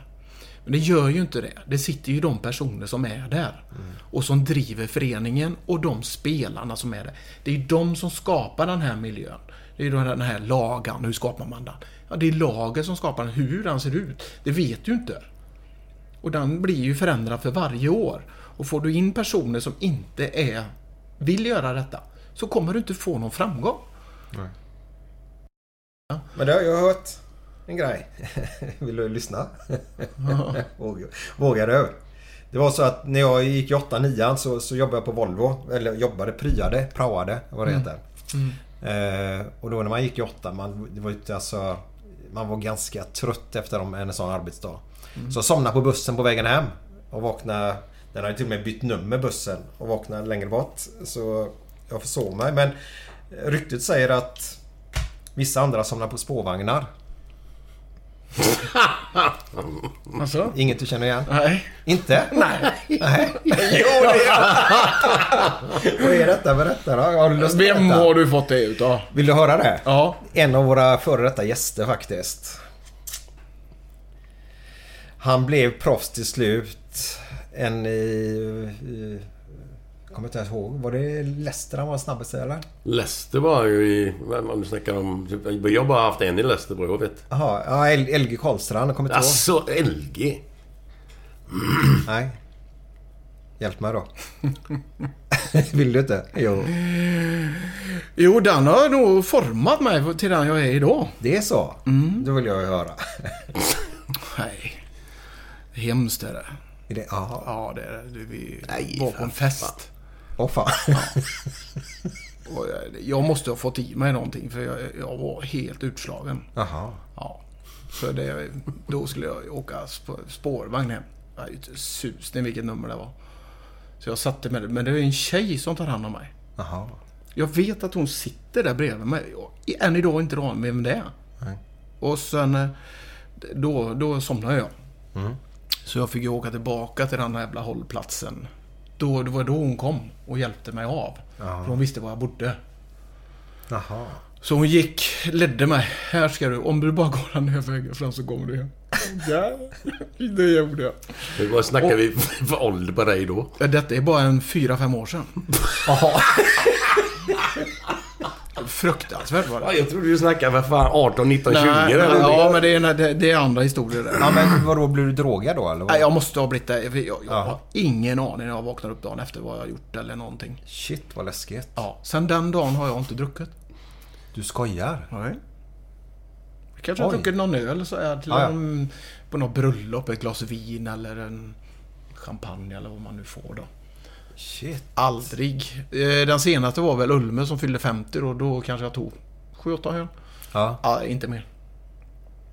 Men det gör ju inte det. Det sitter ju de personer som är där. Och som driver föreningen och de spelarna som är där. Det är ju de som skapar den här miljön. Det är ju den här lagan. Hur skapar man den? Ja, det är laget som skapar den. Hur den ser ut, det vet du inte. Och den blir ju förändrad för varje år. Och får du in personer som inte är, vill göra detta, så kommer du inte få någon framgång. Men det har jag hört en grej. Vill du lyssna? Vågar- du? Det var så att när jag gick i 8-9 så, så jobbade jag på Volvo. Eller jobbade, pryade, praoade vad det Mm. heter. Eh, och då när man gick i 8 man, det var alltså... man var ganska trött efter en sån arbetsdag. Så jag somnade på bussen på vägen hem. Och vaknade... Den hade till och med bytt nummer bussen. Och vaknade längre bort. Så jag försov mig. Men ryktet säger att vissa andra somnar på spårvagnar. Alltså? Inget du känner igen? Nej. Inte? Nej. Nej. jo, det Vad är detta? Berätta då. Har du lust Vem berätta? har du fått det utav? Vill du höra det? Ja. En av våra före detta gäster faktiskt. Han blev proffs till slut. En i... i kommer inte ens ihåg. Var det Leicester han var snabbast i eller? Leicester var ju i... Om du snackar om... Jag har bara haft en i Leicester vad jag vet. Jaha, ja, LG Karlstrand. Kommer inte Alltså, LG? ihåg. Nej. Hjälp mig då. Vill du inte? Jo. Jo, den har nog format mig till den jag är idag. Det är så? Mm. Då vill jag ju höra. Nej. Hemskt är det. Är det? Ja, det är det. Vi Nej, var på en fest. Åh fan. Och jag, jag måste ha fått i mig någonting för jag, jag var helt utslagen. Jaha. Ja. Så det, då skulle jag åka sp- spårvagn hem. Jag hade inte susning vilket nummer det var. Så jag satte mig Men det är en tjej som tar hand om mig. Jaha. Jag vet att hon sitter där bredvid mig. Jag, än idag inte aning vem det är. Nej. Och sen... eh, Då, då somnade jag. Mm. Så jag fick ju åka tillbaka till den här jävla hållplatsen. Då, det var då hon kom och hjälpte mig av. För hon visste var jag bodde. Jaha. Så hon gick, ledde mig. Här ska du, om du bara går den här vägen fram så kommer du hem. Ja, det gjorde jag. Vad snackar vi för ålder på dig då? Ja, Detta är bara en fyra fem år sedan. Jaha. Fruktansvärt var det. Ja, jag trodde du snackade för fan 18, 19, 20 Nej, eller ja, men det är, det, det är andra historier där. Ja men vadå, blev du drogad då eller? Nej, jag måste ha blivit det. Jag, jag har ingen aning när jag vaknar upp dagen efter vad jag har gjort eller någonting. Shit vad läskigt. Ja, sen den dagen har jag inte druckit. Du skojar? Nej. Jag kanske har druckit någon öl så här till Ja, ja. en, på något bröllop, ett glas vin eller en champagne eller vad man nu får då. Shit. Aldrig. Eh, Den senaste var väl Ulme som fyllde 50 då. Då kanske jag tog 7-8 öl. Ja. Ja, inte mer.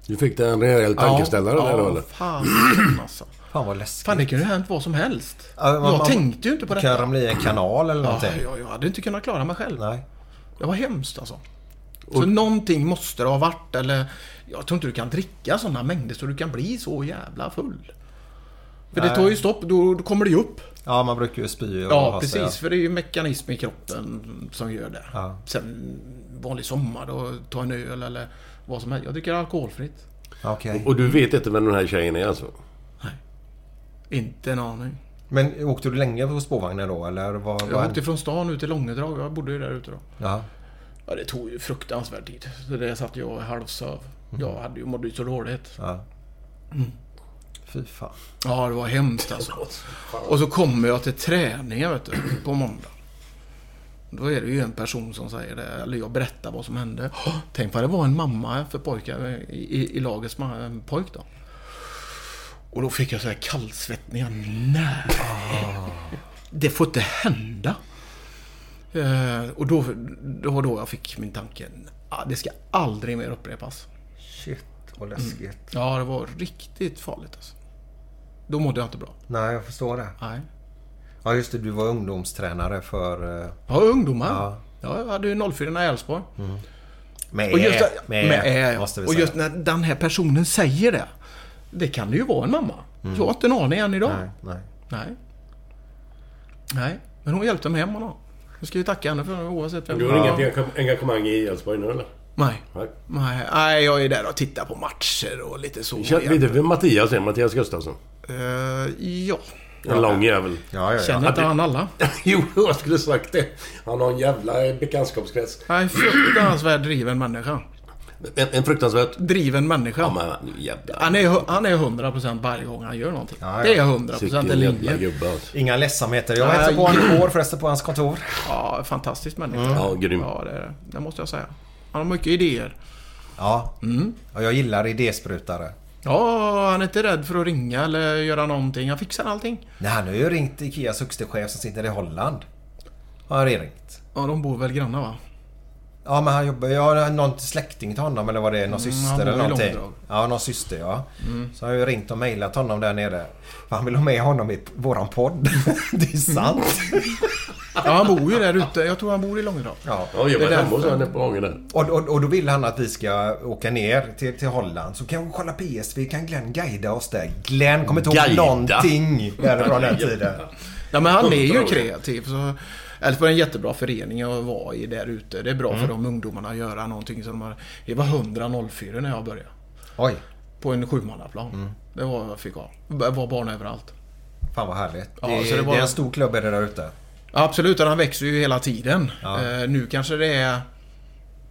Du fick dig en rejäl tankeställare ja, där då ja, eller? fan alltså. Fan vad läskigt. Fan, det kunde ju hänt vad som helst. Ja, man- jag man- tänkte ju inte på Kan detta. det bli en kanal eller Ja, någonting? jag, jag hade inte kunnat klara mig själv. Nej. Det var hemskt alltså. Så någonting måste det ha varit eller... Jag tror inte du kan dricka sådana mängder så du kan bli så jävla full. För det Nej. tar ju stopp, då, då kommer det ju upp. Ja man brukar ju spy och Ja, precis. sig. För det är ju mekanism i kroppen som gör det. Ja. Sen vanlig sommar då, ta en öl eller vad som helst. Jag dricker alkoholfritt. Okej. Och du vet inte vem den här tjejen är alltså? Inte en aning. Men åkte du länge på spårvagnen då eller? Vad, Jag vad åkte från stan ut till Långedrag. Jag bodde ju där ute då. Ja. Ja, det tog ju fruktansvärd tid. Så det satt jag halvsöv. Jag hade ju mådde ju så dåligt. ja. Fy fan. Ja, det var hemskt alltså. Och så kommer jag till träningen vet du, på måndag. Då är det ju en person som säger det, eller jag berättar vad som hände. Tänk vad det var en mamma för pojkar i, i, lagets pojk då. Och då fick jag så här kallsvettningar. Nej! Det får inte hända. Eh, och då, då var då jag fick min tanke. Ah, det ska aldrig mer upprepas. Shit vad läskigt. Ja, det var riktigt farligt alltså. Då mådde jag inte bra. Nej jag förstår det. Nej. Ja just det, du var ungdomstränare för... eh, Ja, ungdomar. Ja. Ja. jag hade ju 04 i Älvsborg. Med, Och just, med, med, måste vi och säga. just när den här personen säger det. Det kan det ju vara en mamma. Jag har inte en aning än idag. Nej, nej. Nej. Nej. Men hon hjälpte mig hem honom. Nu ska vi tacka henne för det oavsett vem Du har inget engage- engagemang i Elfsborg nu eller? Nej. Nej. Nej. Nej, jag är där och tittar på matcher och lite så. Känner, vet du vem Mattias är? Mattias Gustafsson? Eh, ja. En lång jävel. Ja, ja, ja. Känner inte han alla? jo, jag skulle sagt det. Han har en jävla bekantskapskrets. Nej, fruktansvärt driven människa. En, en fruktansvärt... Driven människa. Ja, men nu jävlar. Han är, han är 100% varje gång han gör någonting. Ja, ja. Det är 100% Vilken en jävla linje. alltså. Inga ledsamheter. Jag hälsade på honom igår förresten på hans kontor. Ja, fantastisk människa. Ja, grym. Ja, det, är det. det måste jag säga. Han har mycket idéer. Ja. Och jag gillar idésprutare. Ja, han är inte rädd för att ringa eller göra någonting. Han fixar allting. Nej, han har ju ringt Ikeas högste chef som sitter i Holland. Har han ringt. Ja, de bor väl grannar va? Ja men han jobbar, jag har någon släkting till honom eller vad det är, någon Mm, syster eller någonting. Långdrag. Ja, någon syster ja. Mm. Så har jag ju ringt och mejlat honom där nere. För han vill ha med honom i våran podd. det är sant. Ja, han bor ju där ute. Jag tror han bor i Långedrag. Ja. Ja, jag var Det är hemma hos henne på gången där. Och, och, och då vill han att vi ska åka ner till, till Holland. Så kan vi kolla PSV, kan Glenn guida oss där. Glenn kommer inte ihåg Guida? någonting därifrån den tiden. Ja, men han är ju kreativ. Så Elfsborg är en jättebra förening att vara i där ute. Det är bra Mm. för de ungdomarna att göra någonting som de har... Det var 100-04 när jag började. Oj, På en sjumannaplan. Mm. Det var vad jag fick ha. Det var barn överallt. fan vad härligt. Ja, det, det var- det är en stor klubb är det där ute. Absolut, och han växer ju hela tiden. Ja. Eh, nu kanske det är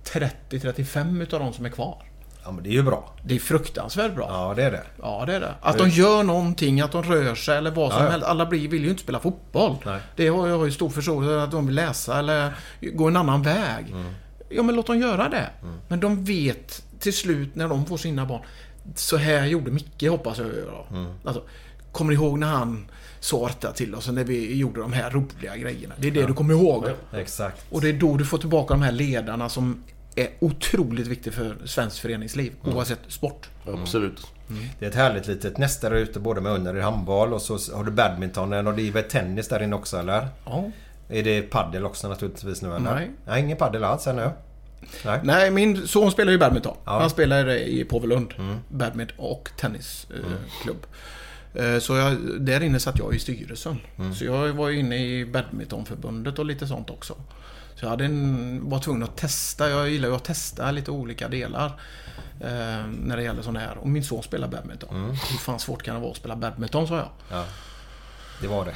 30-35 utav de som är kvar. Ja men det är ju bra. Det är fruktansvärt bra. Ja det är det. Ja, det är det. Att de gör någonting, att de rör sig eller vad som Ja, helst. Alla blir, vill ju inte spela fotboll. Nej. Det har jag ju stor förståelse för att de vill läsa eller gå en annan väg. Mm. Ja, men låt dem göra det. Men de vet till slut när de får sina barn. Så här gjorde Micke, hoppas jag. Mm. Alltså, kommer ni ihåg när han sa detta till oss när vi gjorde de här roliga grejerna? Det är det du kommer ihåg. Exakt. Och det är då du får tillbaka de här ledarna som är otroligt viktiga för svenskt föreningsliv. Mm. Oavsett sport. Absolut. Det är ett härligt litet nästa där ute både med under i handboll och så har du badmintonen och det är väl tennis där inne också eller? Ja. Är det paddel också naturligtvis nu eller? Nej. Nej ingen paddel alls ännu. Nej. Nej, min son spelar ju badminton. Ja. Mm. Han spelar i Påvelund. Badminton och tennisklubb. Eh, Så jag, där inne satt jag i styrelsen. Mm. Så jag var inne i badmintonförbundet och lite sånt också. Så jag hade en, var tvungen att testa. Jag gillar ju att testa lite olika delar. Eh, när det gäller sådana här. Och min son spelar badminton. Mm. Hur fan svårt kan det vara att spela badminton, sa jag. Ja. Det var det.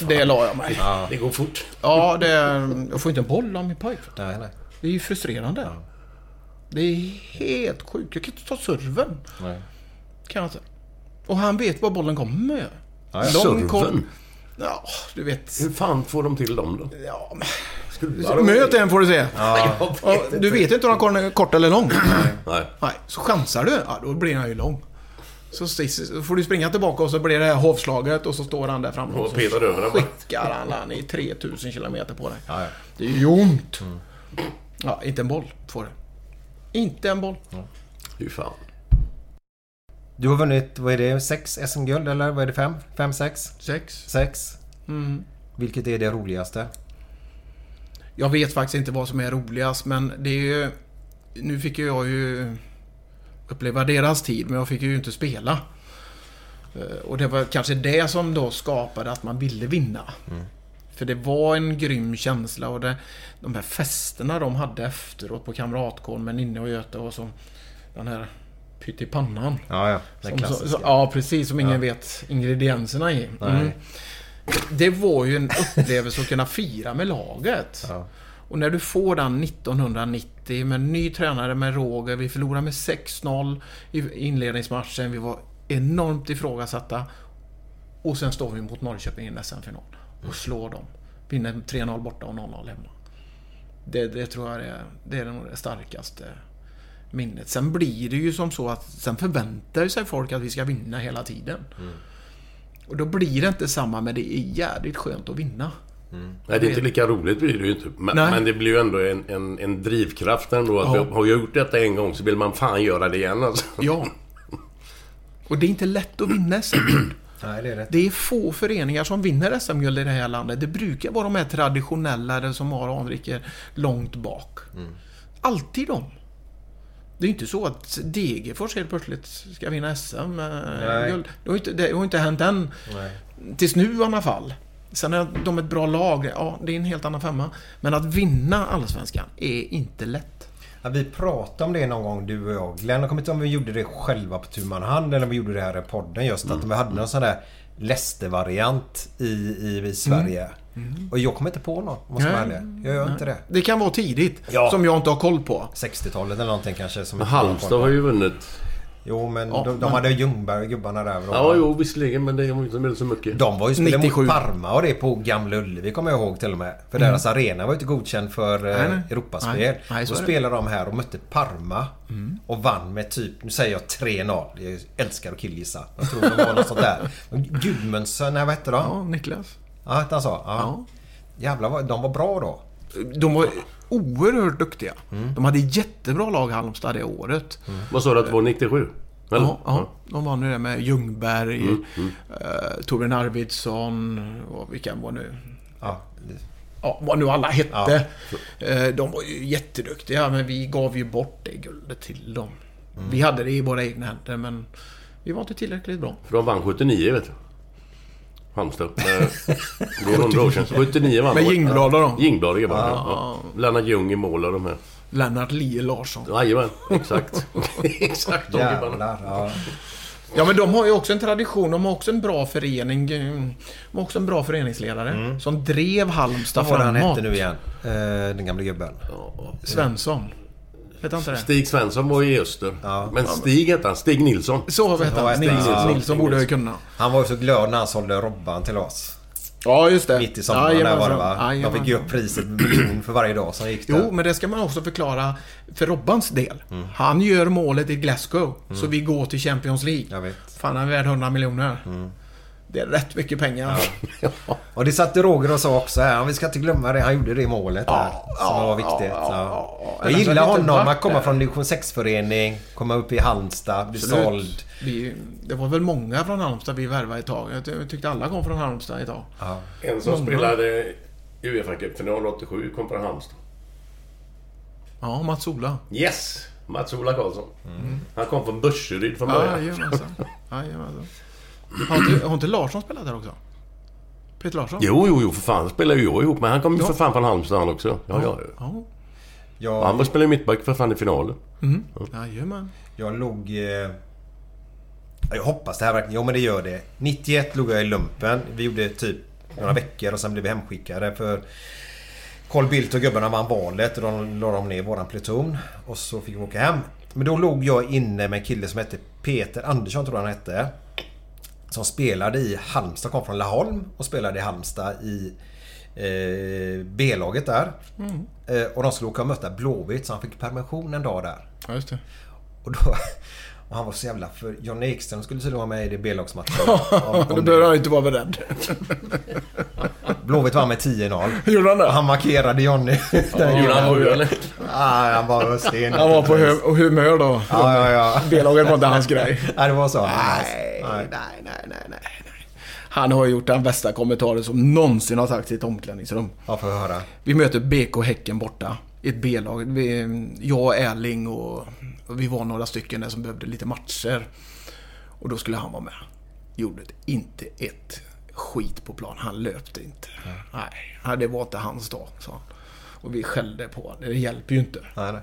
Det la jag mig. Ja. Det går fort. Ja, det, jag får inte en boll av min pojk. Nej, nej. Det är ju frustrerande. Det är helt sjukt. Jag kan inte ta serven. nej. Kan jag inte. Och han vet var bollen kommer. Ja, ja. Serven? Ja, du vet. Hur fan får de till dem då? Ja, men... Möt en får du se. Ja. Ja, du vet inte om han är kort eller lång. Nej. Nej, så chansar du, ja, då blir han ju lång. Så får du springa tillbaka och så blir det här hovslaget och så står han där framme Och så petar över den. skickar han han i 3000 kilometer på dig. Ja, ja. Det är ju ont. Ja, inte en boll får det. Inte en boll. Hur fan. Du har vunnit, vad är det, sex SM-guld eller vad är det, fem? Fem, sex? Sex. Sex. Mm. Vilket är det roligaste? Jag vet faktiskt inte vad som är roligast men det är ju... Nu fick ju jag ju uppleva deras tid men jag fick ju inte spela. Eh, Och det var kanske det som då skapade att man ville vinna. För det var en grym känsla och det, de här festerna de hade efteråt på Kamratgården med Ninni och Göte och så den här pyttipannan. Ja, ja. Den Som, så, ja, precis. Som ingen Ja. vet ingredienserna i. Mm. Det var ju en upplevelse att kunna fira med laget. Ja. Och när du får den 1990 med ny tränare med Roger. Vi förlorade med 6-0 i inledningsmatchen. Vi var enormt ifrågasatta. Och sen står vi mot Norrköping i en SM-final. Och slår dem. Vinner 3-0 borta och 0-0 hemma. Det, det tror jag är, det är nog det starkaste minnet. Sen blir det ju som så att sen förväntar sig folk att vi ska vinna hela tiden. Och då blir det inte samma, men det är jävligt skönt att vinna. Nej, det är inte lika roligt blir det ju inte. Men, men det blir ju ändå en, en, en drivkraft ändå. Att Ja. vi har jag gjort detta en gång så vill man fan göra det igen alltså. Ja. Och det är inte lätt att vinna SM-guld. Nej, det är det. Det är få föreningar som vinner SM-guld i det här landet. Det brukar vara de här traditionella som har anriker långt bak. Alltid de. Det är inte så att Degerfors helt plötsligt ska vinna SM. eh. Det har inte, det har inte hänt än. Nej. Tills nu i alla fall. Sen är de ett bra lag. Ja, det är en helt annan femma. Men att vinna Allsvenskan är inte lätt. Ja, vi pratade om det någon gång du och jag. Glenn, jag kommer inte om vi gjorde det själva på tu man hand eller om vi gjorde det här i podden just. Att vi hade någon sån där Leicester-variant i, i, i Sverige. Och jag kommer inte på någon, om jag ska vara Nej. ärlig. Jag gör inte det. Det kan vara tidigt. Ja. Som jag inte har koll på. 60-talet eller någonting kanske. Som Men Halmstad koll på. har ju vunnit. Jo, men Ja, de, de men- hade Ljungberg och gubbarna där. Ja, jo visserligen men det var inte med så mycket. De var ju spelade 97. mot Parma och det på Gamla Ullevi kommer jag ihåg till och med. För deras arena var ju inte godkänd för eh, Nej, nej. Europaspel. Nej, nej, så Då är det. spelade de här och mötte Parma. Och vann med typ, nu säger jag 3-0. Jag älskar att killgissa. Jag tror det var något sånt där. Gudmundsson, nej vad hette de? Ja, Niklas. Ja, han så? Ja. Ja. Jävlar de var bra då. De var, oerhört duktiga. Mm. De hade jättebra lag Halmstad det året. Vad sa du att det var 97? Eller? Ja, ja, de var nu det med Ljungberg, Mm, mm. eh, Torbjörn Arvidsson och vilka var nu? Ja, Ja, vad nu alla hette. Eh, de var ju jätteduktiga, men vi gav ju bort det guldet till dem. Mm. Vi hade det i våra egna händer, men vi var inte tillräckligt bra. För de vann 79 vet du. Halmstad. Eh, Det är 100 år sedan. 79 vann Med. Jingblad och dem. Jingblad och grabbarna. Ja. Ja. Lennart Ljung i mål och de här. Lennart Lie Larsson. Jajamän, exakt. exakt de gubbarna. Jävlar. Ja. Ja, men de har ju också en tradition. De har också en bra förening. De har också en bra föreningsledare. Som drev Halmstad Vad var han framåt. hette nu igen? Eh, den gamla gubben. Svensson. Hette han inte det? Stig Svensson var i Öster. Ja. Men Stig hette han. Stig Nilsson. Så hette Ja, han. Stig Nilsson, Nilsson. Borde jag kunna. Han var ju så glad när han sålde Robban till oss. Ja, just det. Mitt i sommaren där var det va? De Jajamensan. fick ju upp priset miljon för varje dag som gick där. Jo, men det ska man också förklara för Robbans del. Mm. Han gör målet i Glasgow, så vi går till Champions League. Jag vet. Fan, han är värd 100 miljoner. Det är rätt mycket pengar. Och det satte Roger och sa också här, vi ska inte glömma det, han gjorde det målet där. som var viktigt. Ja, Jag gillar honom, att komma från division 6-förening, komma upp i Halmstad, bli Absolut. såld. Vi, det var väl många från Halmstad vi värvade ett tag. Jag ty- jag tyckte alla kom från Halmstad ett tag. Ja. En som Många. spelade Uefa Cup-final 87 kom från Halmstad. Ja, Mats-Ola. Yes! Mats-Ola Karlsson. Han kom från Burseryd från Ja, början. Jajamensan. Har inte, har inte Larsson spelat där också? Peter Larsson? Jo, jo, jo, för fan. spelar ju jag ihop med. Han kom ju för fan från Halmstad han också. Ja, ja. Ja. Jag, Han var spelade ju mittback för fan i finalen. Mm. Jajamän. jag låg... Eh, jag hoppas det här verkligen... Jo men det gör det. 91 låg jag i lumpen. Vi gjorde typ några veckor och sen blev vi hemskickade för... Carl Bildt och gubbarna vann valet och de la de ner våran pluton. Och så fick vi åka hem. Men då låg jag inne med en kille som hette Peter Andersson tror jag han hette. Som spelade i Halmstad, kom från Laholm och spelade i Halmstad i eh, B-laget där. Eh, och de skulle åka och möta Blåvitt så han fick permission en dag där. Ja. Och, då, och han var så jävla för John Ekström skulle tydligen vara med i det B-lagsmatchen. Då behöver det. han inte vara beredd. Blåvitt vann med 10-0. Gjorde han det? han markerade Johnny. Gjorde han sju eller? Ah, han var sten. Han var på humör då. Ja, ja, ja. B-laget var inte hans grej. Nej, det var så. Nej, nej, nej, nej, nej. Han har gjort den bästa kommentaren som någonsin har sagts i ett omklädningsrum. Ja, får höra. Vi möter BK Häcken borta. I Ett B-lag. Jag, Erling och, och vi var några stycken där som behövde lite matcher. Och då skulle han vara med. Gjorde inte ett skit på plan. Han löpte inte. Nej, det var inte hans dag, sa han. Och vi skällde på honom. Det hjälper ju inte. Nej, nej.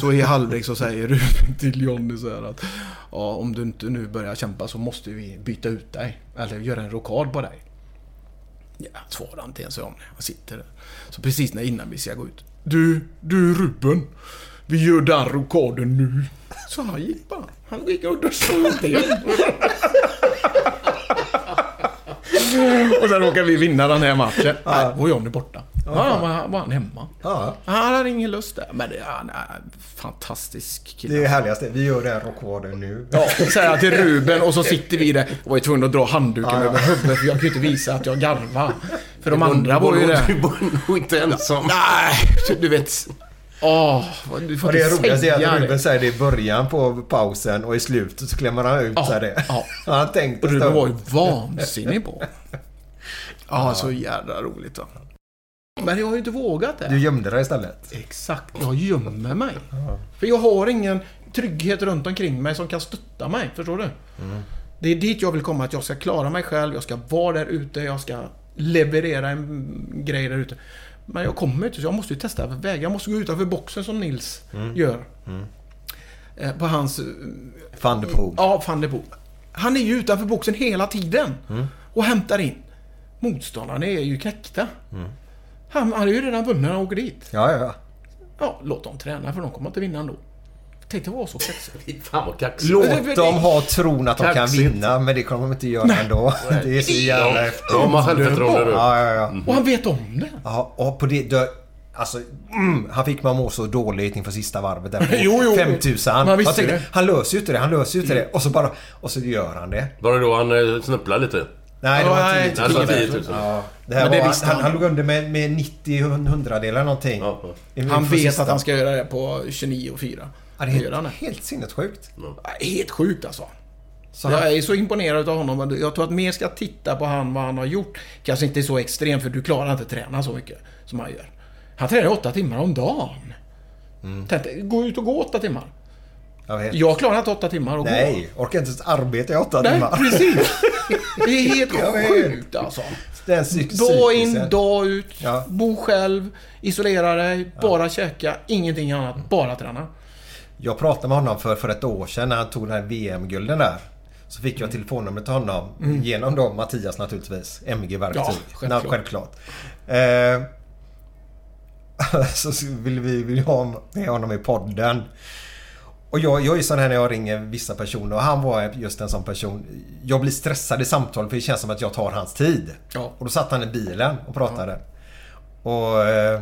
Så i halvlek så säger Ruben till Johnny så här att ja, om du inte nu börjar kämpa så måste vi byta ut dig. Eller göra en rockad på dig. Ja, svarar inte ens om det. Han sitter där. Så precis när innan vi ska gå ut. Du, du Ruben. Vi gör den rockaden nu. Så han gick bara. Han gick under stolten. Och sen råkade vi vinna den här matchen. Nej, var Johnny borta. Ja, var, var han hemma. Ja, Han hade ingen lust där. Men det, han är fantastisk kille. det är det härligaste. Vi gör det här rockvarden nu. Ja, säger jag till Ruben och så sitter vi där. Var ju tvungen att dra handduken Ja, ja. över huvudet för jag kunde inte visa att jag garvar. För de andra var ju där. Du var nog inte ensam. Nej, du vet. Åh, du får Och det inte roligaste är att Ruben det. säger det i början på pausen och i slutet så klämmer han ut Ja, så här det. ja. Han har tänkt Och en Ruben var ju vansinnig på. Ja, så jävla roligt då. Men jag har ju inte vågat det. Du gömde dig istället. Exakt, jag gömmer mig. För jag har ingen trygghet runt omkring mig som kan stötta mig. Förstår du? Det är dit jag vill komma, att jag ska klara mig själv, jag ska vara där ute, jag ska leverera en grej där ute. Men jag kommer inte, så jag måste ju testa vägar. Jag måste gå utanför boxen som Nils gör. Eh, På hans... eh, Van de Poel. Ja, van der Poel. Han är ju utanför boxen hela tiden. Och hämtar in. Motståndarna är ju knäckta. Han, han är ju redan vunnen när han åker dit. Ja, ja, ja. Ja, låt dem träna för de kommer inte vinna ändå. Tänk dig vara så kaxig. Fan vad kaxigt. Låt dem ha tron att de kan Kaxigt. vinna, men det kommer de inte göra ändå. Det är så jävla häftigt. De har självförtroende nu. Ja, ja, ja. Och han vet om det. Ja, och på det... Då, alltså, mm, han fick att må så dåligt inför sista varvet där på Jo, jo. 5000. Man visste Jag tänkte, det. han löser ju inte det, han löser ju inte det. Och så bara... Och så gör han det. Var det då han eh, snubblade lite? Nej, det var Ja, 10 nej, 000. det var 10 000. Ja, det här Men det var, visste han, han. han låg under med, med 90 hundradelar någonting. Ja, ja. Han vet sista. att han ska göra det på 29 och 4. Ja, det Det är gör han helt, helt sinnessjukt. Nej, Helt sjukt alltså. Så Jag är så imponerad av honom. Jag tror att mer ska titta på han vad han har gjort. Kanske inte så extremt för du klarar inte att träna så mycket som han gör. Han tränar åtta timmar om dagen. Tänk dig, gå ut och gå åtta timmar. Jag vet. Jag klarar inte åtta timmar och gå. Nej, orkar inte ens arbeta i åtta Nej, timmar. precis. Det är helt sjukt alltså. Dag in, dag ut. Ja. Bo själv. Isolera dig. Bara käka. Ingenting annat. Bara träna. Jag pratade med honom för, för ett år sedan när han tog den här VM-gulden där. Så fick jag telefonnumret till honom. Genom då Mattias naturligtvis. MG-verktyg. Mm. Ja, självklart. Nej, självklart. Eh, så ville vi vill ha med honom i podden. Och jag, jag är sån här när jag ringer vissa personer och han var just en sån person. Jag blir stressad i samtal för det känns som att jag tar hans tid. Ja. Och då satt han i bilen och pratade. Och, eh,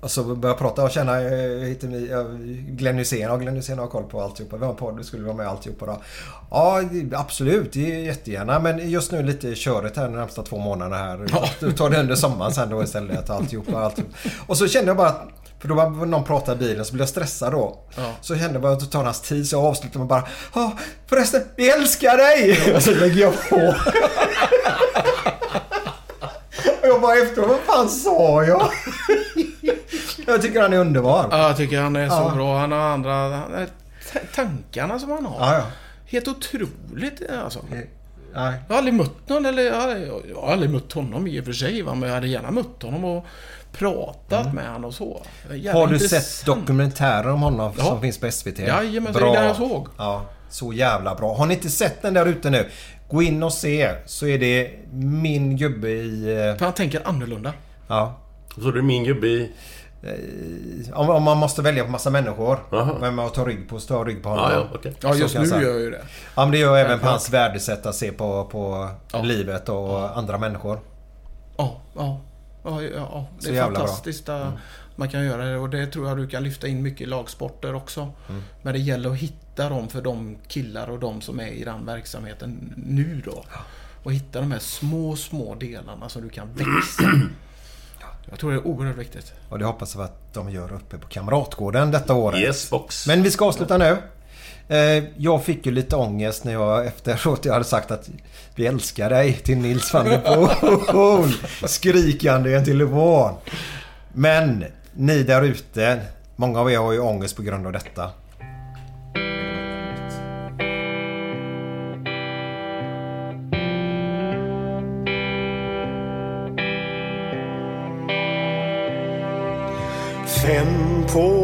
och så började jag prata och känna, eh, hittar ni, ja, Glenn Hysén, ja Glenn Hysén har koll på alltihopa. Vi har en podd, skulle vara med alltihopa då. Ja absolut, det är jättegärna. Men just nu lite köret här de närmsta två månaderna här. Du tar det under sommaren sen då istället. Alltihopa, alltihopa. Och så kände jag bara att för då var någon pratade i bilen så blev jag stressad då. Så kände jag att det tar hans tid så jag avslutade med bara Ja förresten, vi älskar dig! Och så lägger jag på. Och jag bara efteråt, vad fan sa jag? jag tycker han är underbar. Ja, jag tycker han är så Ja. bra. Han har andra... Tankarna som han har. Ja, ja. Helt otroligt alltså. Nej. Jag har aldrig mött någon, eller jag har, jag har aldrig mött honom i och för sig, va? men jag hade gärna mött honom och pratat med honom och så. Mm. Har du intressant. sett dokumentärer om honom Ja. som finns på SVT? Jajamän, så det är den jag såg. Ja, så jävla bra. Har ni inte sett den där ute nu? Gå in och se så är det min gubbe i... eh, För han tänker annorlunda. Ja. Så det är min gubbe i... Om, om man måste välja på massa människor. Aha. Vem man tar rygg på, så tar rygg på honom. Ja, ja, okej. Ja, Så just jag nu säga. gör jag ju det. Ja, men det gör även på hans värdesätt att se på, på Ja. livet och andra människor. Ja, ja. Ja, ja, ja. Det Så är bra. Mm. fantastiskt att man kan göra det och det tror jag du kan lyfta in mycket i lagsporter också. Mm. Men det gäller att hitta dem för de killar och de som är i den verksamheten nu då. Och hitta de här små, små delarna som du kan växa. Jag tror det är oerhört viktigt. Och det hoppas jag att de gör uppe på Kamratgården detta året. Yes box. Men vi ska avsluta nu. Eh, jag fick ju lite ångest när jag efteråt jag hade sagt att vi älskar dig till Nils van der Poel. Skrikande i en telefon. Men ni där ute, många av er har ju ångest på grund av detta. Fem på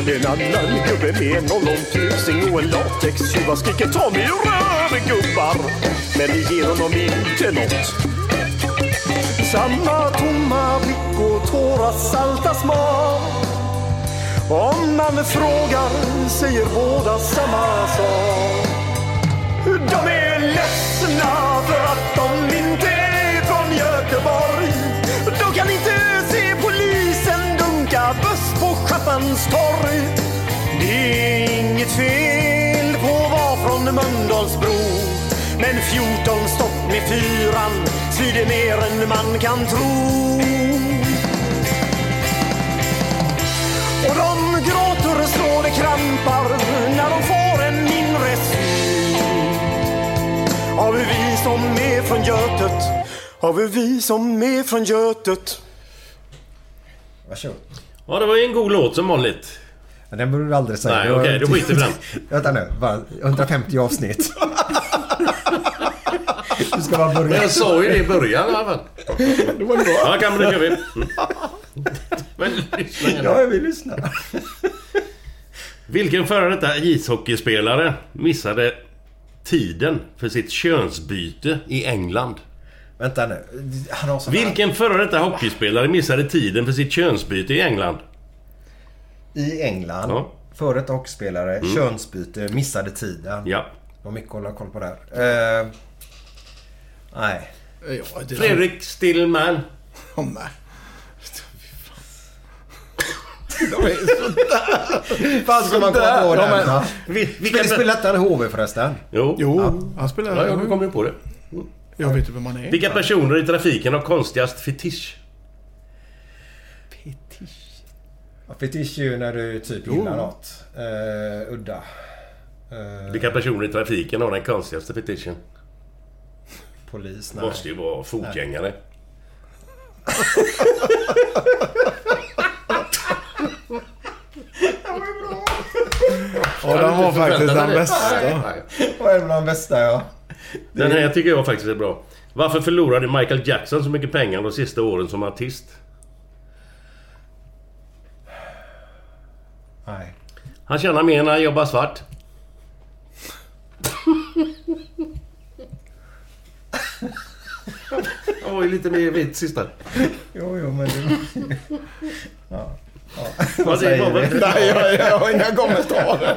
En annan gubbe med en ollontusing och en latextjuva skriker ta mig röven gubbar. Men det ger honom inte nåt Samma tomma blick och tårar salta smak. Om man frågar säger båda samma sak. De är ledsna på torg Det är inget fel på att vara från Mölndalsbro. Men 14 stopp med fyran svider mer än man kan tro. Och de gråter och slår det krampar när de får en mindre syn. Har vi vi som är från Götet? Har vi vi som är från Götet? Varsågod. Ja, det var ju en god låt som vanligt. Men den borde du aldrig säga. Nej, Det var okej, då typ- skiter vi den. Vänta nu. Bara 150 avsnitt. Du ska bara börja. Jag sa ju det i början i alla fall. Det var bra. Ja, kan men det kör vi. Mm. Men lyssna. Ja, jag vill lyssna. Vilken före detta ishockeyspelare missade tiden för sitt könsbyte i England? Vänta nu. Han har sån här- Vilken före detta hockeyspelare missade tiden för sitt könsbyte i England? I England. Ja. Före detta hockeyspelare. Mm. Könsbyte. Missade tiden. Ja. Det var mycket att hålla koll på där. Eh, nej. Ja, det Fredrik Stillman. Oh, nej. De är sådär. Fan ska man komma på De den? va? Vi, Spelar spelar inte han i HV förresten? Jo. Jo, han spelar... Ja, jag kom ju på det. Jag vet inte vem man är. Vilka personer i trafiken har konstigast fetisch? Ja, Fetisch är ju när du typ gillar något. Eh, udda. Eh, Vilka personer i trafiken har den konstigaste fetischen? polis? Det Nej. måste ju vara fotgängare. Ja, den var faktiskt den bästa. Vad är det bland de bästa ja? Den här tycker jag faktiskt är bra. Varför förlorade Michael Jackson så mycket pengar de sista åren som artist? Nej. Han tjänar mer när han jobbar svart. Han var ju lite mer vit sista. Jo, jo, men det... ja. Ja. Vad säger vi? Nej, jag, jag har inga kommentarer.